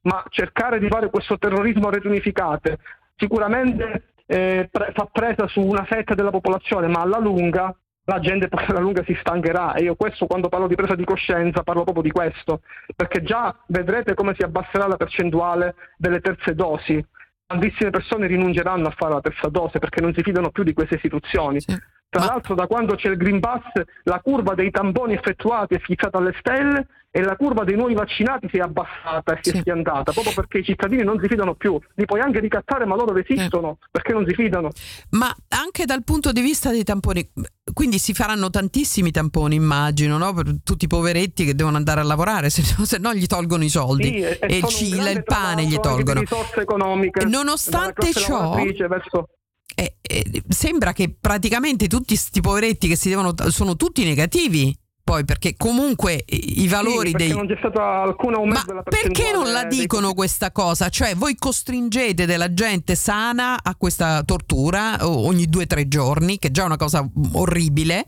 Speaker 3: ma cercare di fare questo terrorismo a reti unificate sicuramente eh, pre- fa presa su una fetta della popolazione, ma alla lunga la gente alla lunga si stancherà e io questo quando parlo di presa di coscienza parlo proprio di questo, perché già vedrete come si abbasserà la percentuale delle terze dosi. Tantissime persone rinunceranno a fare la terza dose perché non si fidano più di queste istituzioni. Sì. Tra Ma... l'altro da quando c'è il Green Pass la curva dei tamponi effettuati è fissata alle stelle e la curva dei nuovi vaccinati si è abbassata e si sì. è schiantata proprio perché i cittadini non si fidano più. Li puoi anche ricattare ma loro resistono eh. perché non si fidano.
Speaker 2: Ma anche dal punto di vista dei tamponi, quindi si faranno tantissimi tamponi immagino, no? per tutti i poveretti che devono andare a lavorare, se no, se no gli tolgono i soldi
Speaker 3: sì, e,
Speaker 2: e il Cile, il pane gli tolgono.
Speaker 3: Risorse economiche.
Speaker 2: Nonostante ciò...
Speaker 3: Verso
Speaker 2: eh, eh, sembra che praticamente tutti questi poveretti che si devono sono tutti negativi poi perché comunque i valori
Speaker 3: sì,
Speaker 2: dei
Speaker 3: non c'è stato alcun aumento
Speaker 2: Ma
Speaker 3: della
Speaker 2: perché non la dicono dei... questa cosa? Cioè voi costringete della gente sana a questa tortura ogni due o tre giorni, che è già una cosa orribile.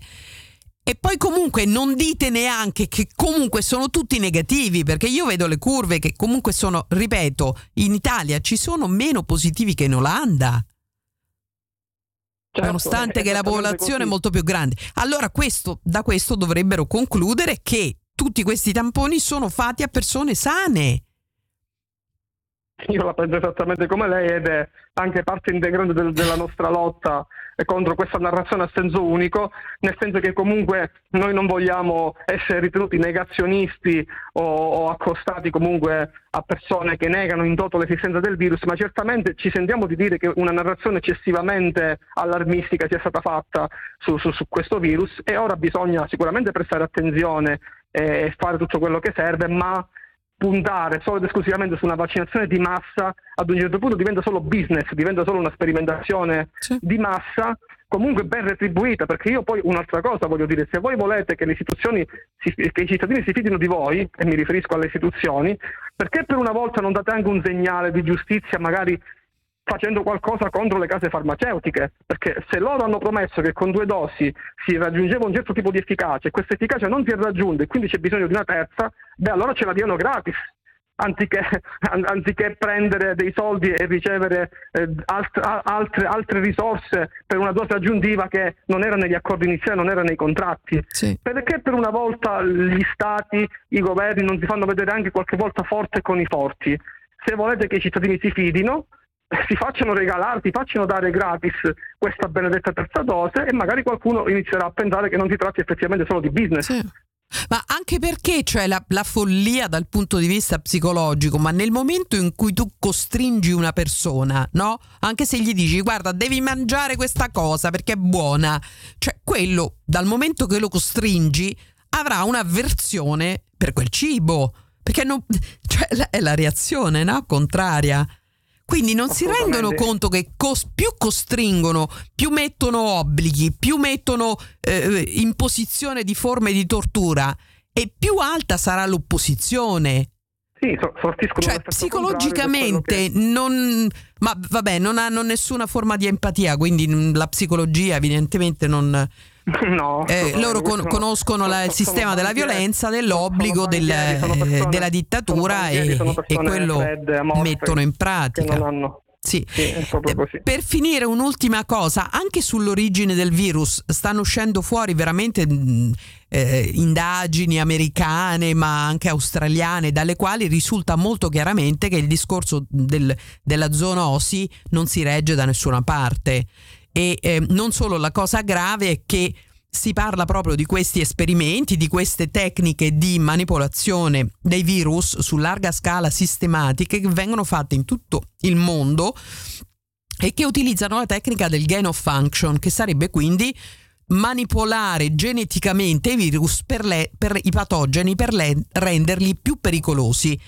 Speaker 2: E poi comunque non dite neanche che comunque sono tutti negativi, perché io vedo le curve che comunque sono, ripeto, in Italia ci sono meno positivi che in Olanda. Certo, nonostante che la popolazione così. è molto più grande. Allora questo, da questo dovrebbero concludere che tutti questi tamponi sono fatti a persone sane.
Speaker 3: Io la penso esattamente come lei ed è anche parte integrante del, della nostra lotta contro questa narrazione a senso unico, nel senso che comunque noi non vogliamo essere ritenuti negazionisti o, o accostati comunque a persone che negano in toto l'esistenza del virus, ma certamente ci sentiamo di dire che una narrazione eccessivamente allarmistica sia stata fatta su, su, su questo virus e ora bisogna sicuramente prestare attenzione e fare tutto quello che serve, ma puntare solo ed esclusivamente su una vaccinazione di massa ad un certo punto diventa solo business, diventa solo una sperimentazione sì. di massa comunque ben retribuita, perché io poi un'altra cosa voglio dire, se voi volete che le istituzioni, che i cittadini si fidino di voi, e mi riferisco alle istituzioni, perché per una volta non date anche un segnale di giustizia magari facendo qualcosa contro le case farmaceutiche, perché se loro hanno promesso che con due dosi si raggiungeva un certo tipo di efficacia e questa efficacia non si è raggiunta e quindi c'è bisogno di una terza, beh allora ce la diano gratis. Anziché, anziché prendere dei soldi e ricevere eh, alt, altre, altre, risorse per una dose aggiuntiva che non era negli accordi iniziali, non era nei contratti.
Speaker 2: Sì.
Speaker 3: Perché per una volta gli stati, i governi non si fanno vedere anche qualche volta forte con i forti? Se volete che i cittadini si fidino, si facciano regalare, si facciano dare gratis questa benedetta terza dose e magari qualcuno inizierà a pensare che non si tratti effettivamente solo di business.
Speaker 2: Sì. Ma anche perché c'è la, la, follia dal punto di vista psicologico, ma nel momento in cui tu costringi una persona, no? Anche se gli dici guarda devi mangiare questa cosa perché è buona, cioè quello dal momento che lo costringi avrà un'avversione per quel cibo, perché non, cioè, è la reazione no? contraria. Quindi non si rendono conto che cos- più costringono, più mettono obblighi, più mettono eh, imposizione di forme di tortura e più alta sarà l'opposizione.
Speaker 3: Sì, sortiscono
Speaker 2: cioè, psicologicamente che... non, ma vabbè, non hanno nessuna forma di empatia, quindi la psicologia evidentemente non,
Speaker 3: No,
Speaker 2: Eh, loro con- conoscono la- il sistema della violenza, dell'obbligo, del-
Speaker 3: sono persone-
Speaker 2: della dittatura e, e quello mettono in pratica. Sì.
Speaker 3: Sì,
Speaker 2: Eh. Per finire un'ultima cosa, anche sull'origine del virus stanno uscendo fuori veramente mh, eh, indagini americane ma anche australiane dalle quali risulta molto chiaramente che il discorso del- della zoonosi non si regge da nessuna parte e eh, non solo la cosa grave è che si parla proprio di questi esperimenti, di queste tecniche di manipolazione dei virus su larga scala sistematiche che vengono fatte in tutto il mondo e che utilizzano la tecnica del gain of function, che sarebbe quindi manipolare geneticamente i virus per, le- per i patogeni per le- renderli più pericolosi.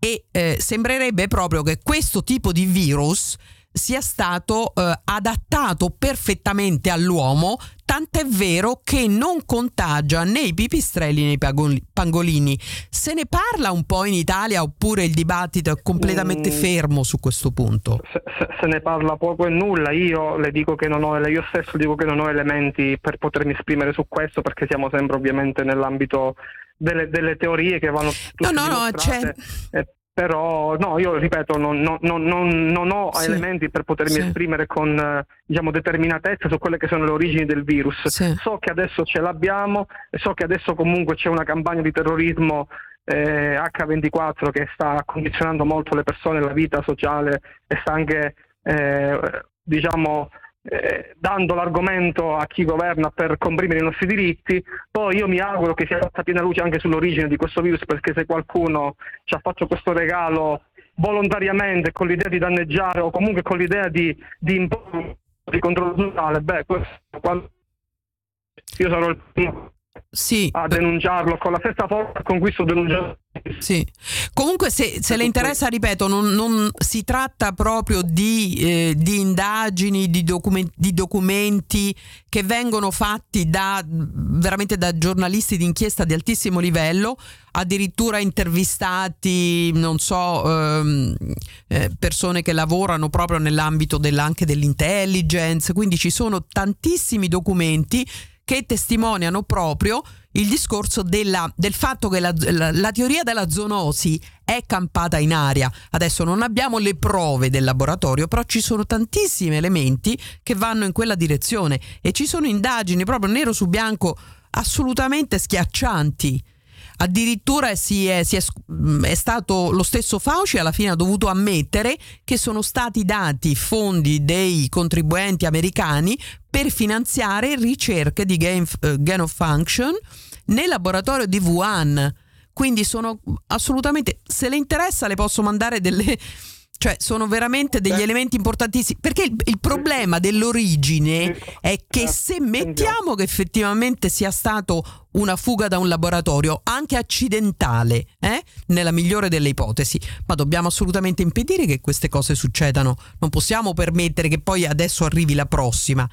Speaker 2: E eh, sembrerebbe proprio che questo tipo di virus sia stato eh, adattato perfettamente all'uomo, tant'è vero che non contagia né i pipistrelli né i pangolini. Se ne parla un po' in Italia oppure il dibattito è completamente
Speaker 3: Mm.
Speaker 2: fermo su questo punto?
Speaker 3: Se, se- ne parla poco e nulla, io le dico che non ho, io stesso dico che non ho elementi per potermi esprimere su questo perché siamo sempre ovviamente nell'ambito delle, delle teorie che vanno
Speaker 2: No,
Speaker 3: tutte
Speaker 2: no, no, c'è...
Speaker 3: però no, io ripeto, non, non- non- non- ho
Speaker 2: Sì.
Speaker 3: elementi per potermi
Speaker 2: Sì.
Speaker 3: esprimere con eh, diciamo, determinatezza su quelle che sono le origini del virus.
Speaker 2: Sì.
Speaker 3: So che adesso ce l'abbiamo e so che adesso comunque c'è una campagna di terrorismo eh, H24 che sta condizionando molto le persone, la vita sociale e sta anche eh, diciamo eh, dando l'argomento a chi governa per comprimere i nostri diritti. Poi io mi auguro che sia fatta piena luce anche sull'origine di questo virus perché se qualcuno ci ha fatto questo regalo volontariamente con l'idea di danneggiare o comunque con l'idea di, di imporre di controllo sociale, beh, questo, quando- io sarò il primo
Speaker 2: Sì,
Speaker 3: a denunciarlo con la stessa forza con cui sto denunciando.
Speaker 2: Sì. Comunque se, se le interessa, ripeto, non, non si tratta proprio di, eh, di indagini, di, documen- di documenti che vengono fatti da veramente da giornalisti di inchiesta di altissimo livello, addirittura intervistati, non so, ehm, eh, persone che lavorano proprio nell'ambito della- anche dell'intelligence, quindi ci sono tantissimi documenti che testimoniano proprio il discorso della- del fatto che la, la- la teoria della zoonosi è campata in aria. Adesso non abbiamo le prove del laboratorio, però ci sono tantissimi elementi che vanno in quella direzione e ci sono indagini proprio nero su bianco assolutamente schiaccianti. Addirittura si è, si è mh, è stato lo stesso Fauci alla fine ha dovuto ammettere che sono stati dati fondi dei contribuenti americani per finanziare ricerche di gain, eh, gain of function nel laboratorio di Wuhan. Quindi sono assolutamente, se le interessa le posso mandare delle... Cioè sono veramente degli
Speaker 3: Beh.
Speaker 2: elementi importantissimi, perché il, il problema dell'origine è che se mettiamo che effettivamente sia stato una fuga da un laboratorio, anche accidentale, eh, nella migliore delle ipotesi, ma dobbiamo assolutamente impedire che queste cose succedano. Non possiamo permettere che poi adesso arrivi la prossima.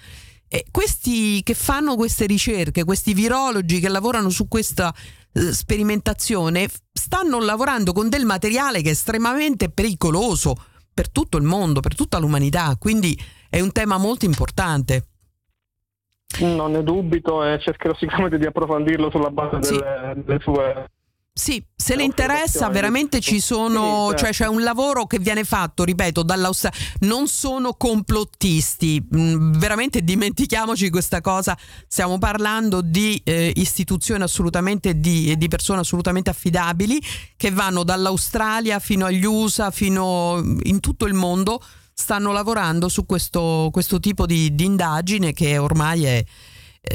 Speaker 2: E questi che fanno queste ricerche, questi virologi che lavorano su questa eh, sperimentazione, f- stanno lavorando con del materiale che è estremamente pericoloso per tutto il mondo, per tutta l'umanità, quindi è un tema molto importante.
Speaker 3: Non ne dubito e cercherò sicuramente di approfondirlo sulla base
Speaker 2: Sì.
Speaker 3: delle, delle sue
Speaker 2: Sì, se le interessa, veramente ci sono,
Speaker 3: certo.
Speaker 2: cioè c'è un lavoro che viene fatto, ripeto, dall'Australia. Non sono complottisti, mm, veramente dimentichiamoci questa cosa. Stiamo parlando di eh, istituzioni assolutamente di, di persone assolutamente affidabili che vanno dall'Australia fino agli USA, fino in tutto il mondo. Stanno lavorando su questo, questo tipo di, di indagine che ormai è,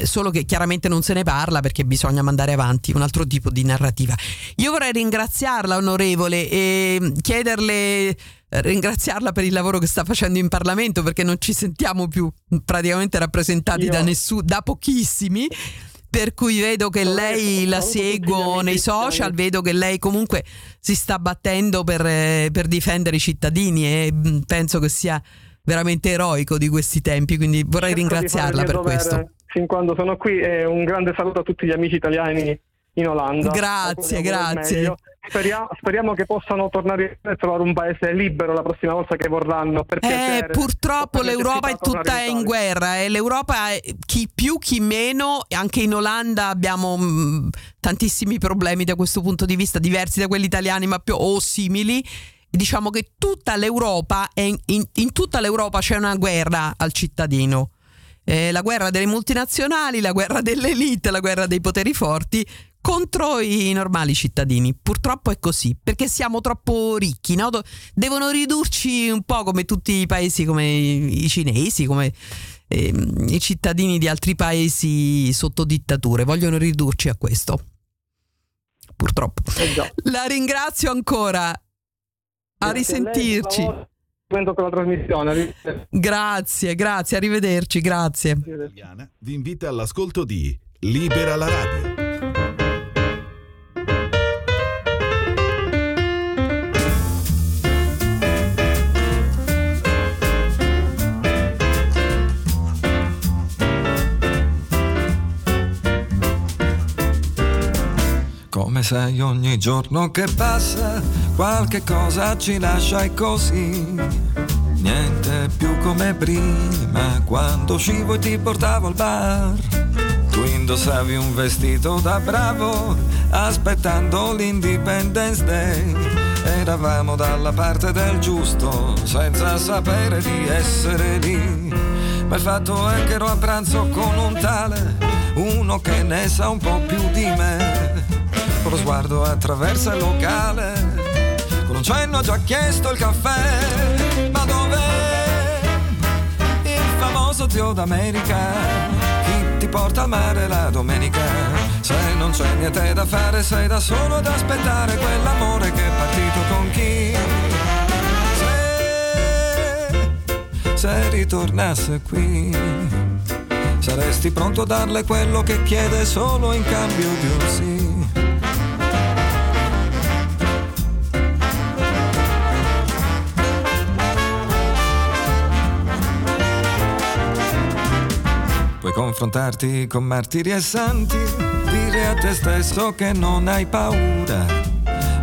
Speaker 2: solo che chiaramente non se ne parla perché bisogna mandare avanti un altro tipo di narrativa. Io vorrei ringraziarla, onorevole, e chiederle, eh, ringraziarla per il lavoro che sta facendo in Parlamento perché non ci sentiamo più praticamente rappresentati
Speaker 3: Io-
Speaker 2: da nessuno, da pochissimi. Per cui vedo che lei la seguo nei social,
Speaker 3: cristiani.
Speaker 2: vedo che lei comunque si sta battendo per, eh, per difendere i cittadini e mm, penso che sia veramente eroico di questi tempi, quindi vorrei ringraziarla per questo.
Speaker 3: Fin quando sono qui e un grande saluto a tutti gli amici italiani in Olanda.
Speaker 2: Grazie, grazie.
Speaker 3: meglio. Speria- speriamo che possano tornare a trovare un paese libero la prossima volta che vorranno. Per
Speaker 2: Eh,
Speaker 3: piacere.
Speaker 2: purtroppo
Speaker 3: Per
Speaker 2: l'Europa è tutta in
Speaker 3: Italia.
Speaker 2: guerra e l'Europa è- chi più chi meno, anche in Olanda abbiamo mh, tantissimi problemi da questo punto di vista, diversi da quelli italiani ma più o simili. Diciamo che tutta l'Europa, è in, in- in tutta l'Europa c'è una guerra al cittadino. Eh, la guerra delle multinazionali, la guerra dell'elite, la guerra dei poteri forti contro i normali cittadini. Purtroppo è così, perché siamo troppo ricchi, no? Devono ridurci un po' come tutti i paesi, come i cinesi, come ehm, i cittadini di altri paesi sotto dittature, vogliono ridurci a questo. Purtroppo.
Speaker 3: Eh.
Speaker 2: La ringrazio ancora. A risentirci.
Speaker 3: Con la trasmissione. Arrivederci.
Speaker 2: Grazie, grazie, arrivederci, grazie.
Speaker 4: Vi invita all'ascolto di Libera la radio.
Speaker 5: Come sai ogni giorno che passa qualche cosa ci lascia e così. Niente più come prima quando uscivo e ti portavo al bar. Tu indossavi un vestito da bravo aspettando l'Independence Day. Eravamo dalla parte del giusto senza sapere di essere lì. Ma il fatto è che ero a pranzo con un tale Uno che ne sa un po' più di me con lo sguardo attraversa il locale Con un cenno ha già chiesto il caffè Ma dov'è il famoso zio d'America? Chi ti porta al mare la domenica? Se non c'è niente da fare sei da solo ad aspettare Quell'amore che è partito con chi? Se, se ritornasse qui Saresti pronto a darle quello che chiede solo in cambio di un sì confrontarti con martiri e santi, dire a te stesso che non hai paura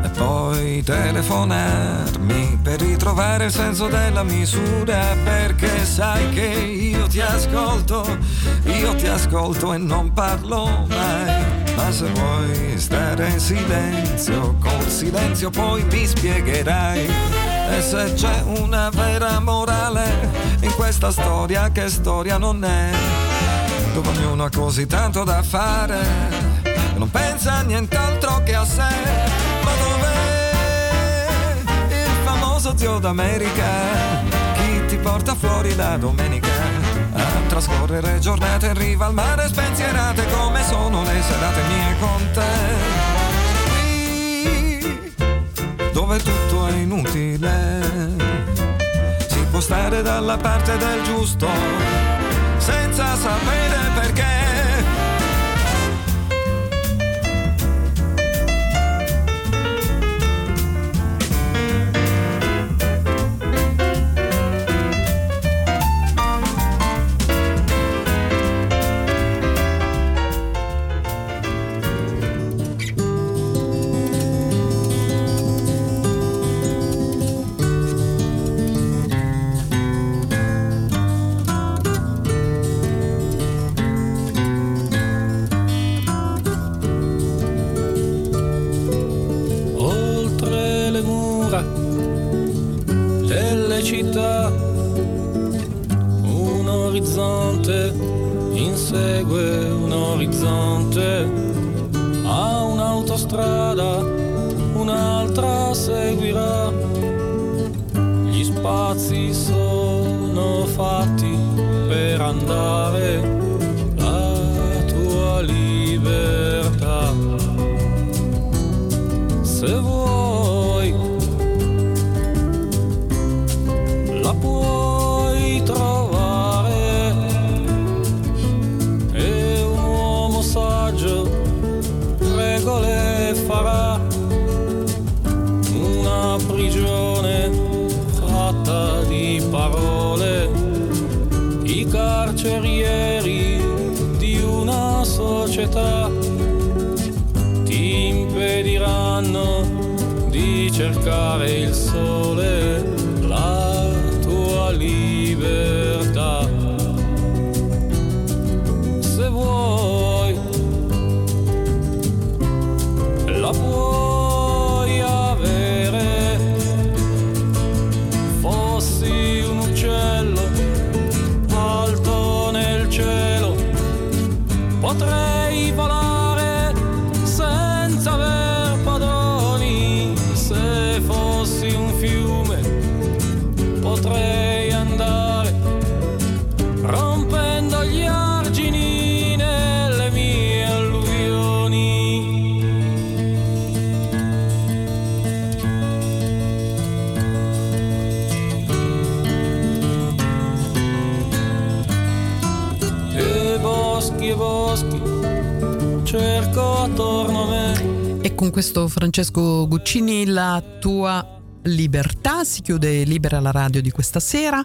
Speaker 5: e poi telefonarmi per ritrovare il senso della misura perché sai che io ti ascolto, io ti ascolto e non parlo mai. Ma se vuoi stare in silenzio, col silenzio poi mi spiegherai. E se c'è una vera morale in questa storia, che storia non è? Dove ognuno ha così tanto da fare e non pensa a nient'altro che a sé. Ma dov'è il famoso zio d'America? Chi ti porta fuori la domenica? A trascorrere giornate in riva al mare spensierate come sono le serate mie con te. Qui dove tutto è inutile si può stare dalla parte del giusto senza sapere perché.
Speaker 6: segue. E boschi cerco attorno a me.
Speaker 2: E con questo Francesco Guccini la tua libertà si chiude libera la radio di questa sera.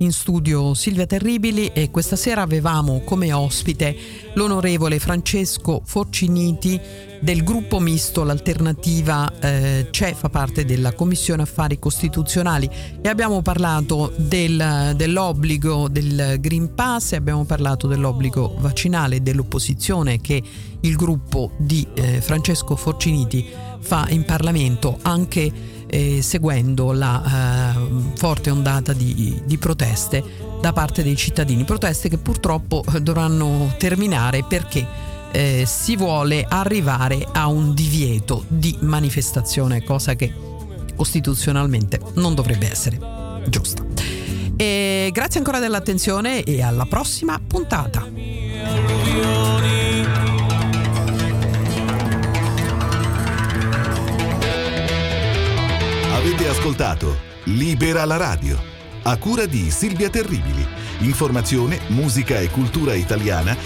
Speaker 2: In studio Silvia Terribili e questa sera avevamo come ospite l'onorevole Francesco Forciniti del gruppo misto L'Alternativa eh, c'è, fa parte della Commissione Affari Costituzionali. E abbiamo parlato del- dell'obbligo del Green Pass abbiamo parlato dell'obbligo vaccinale dell'opposizione che il gruppo di eh, Francesco Forciniti fa in Parlamento anche eh, seguendo la eh, forte ondata di, di proteste da parte dei cittadini, proteste che purtroppo eh, dovranno terminare perché eh, si vuole arrivare a un divieto di manifestazione, cosa che costituzionalmente non dovrebbe essere giusta. E grazie ancora dell'attenzione e alla prossima puntata.
Speaker 4: Avete ascoltato Libera la radio, a cura di Silvia Terribili. Informazione, musica e cultura italiana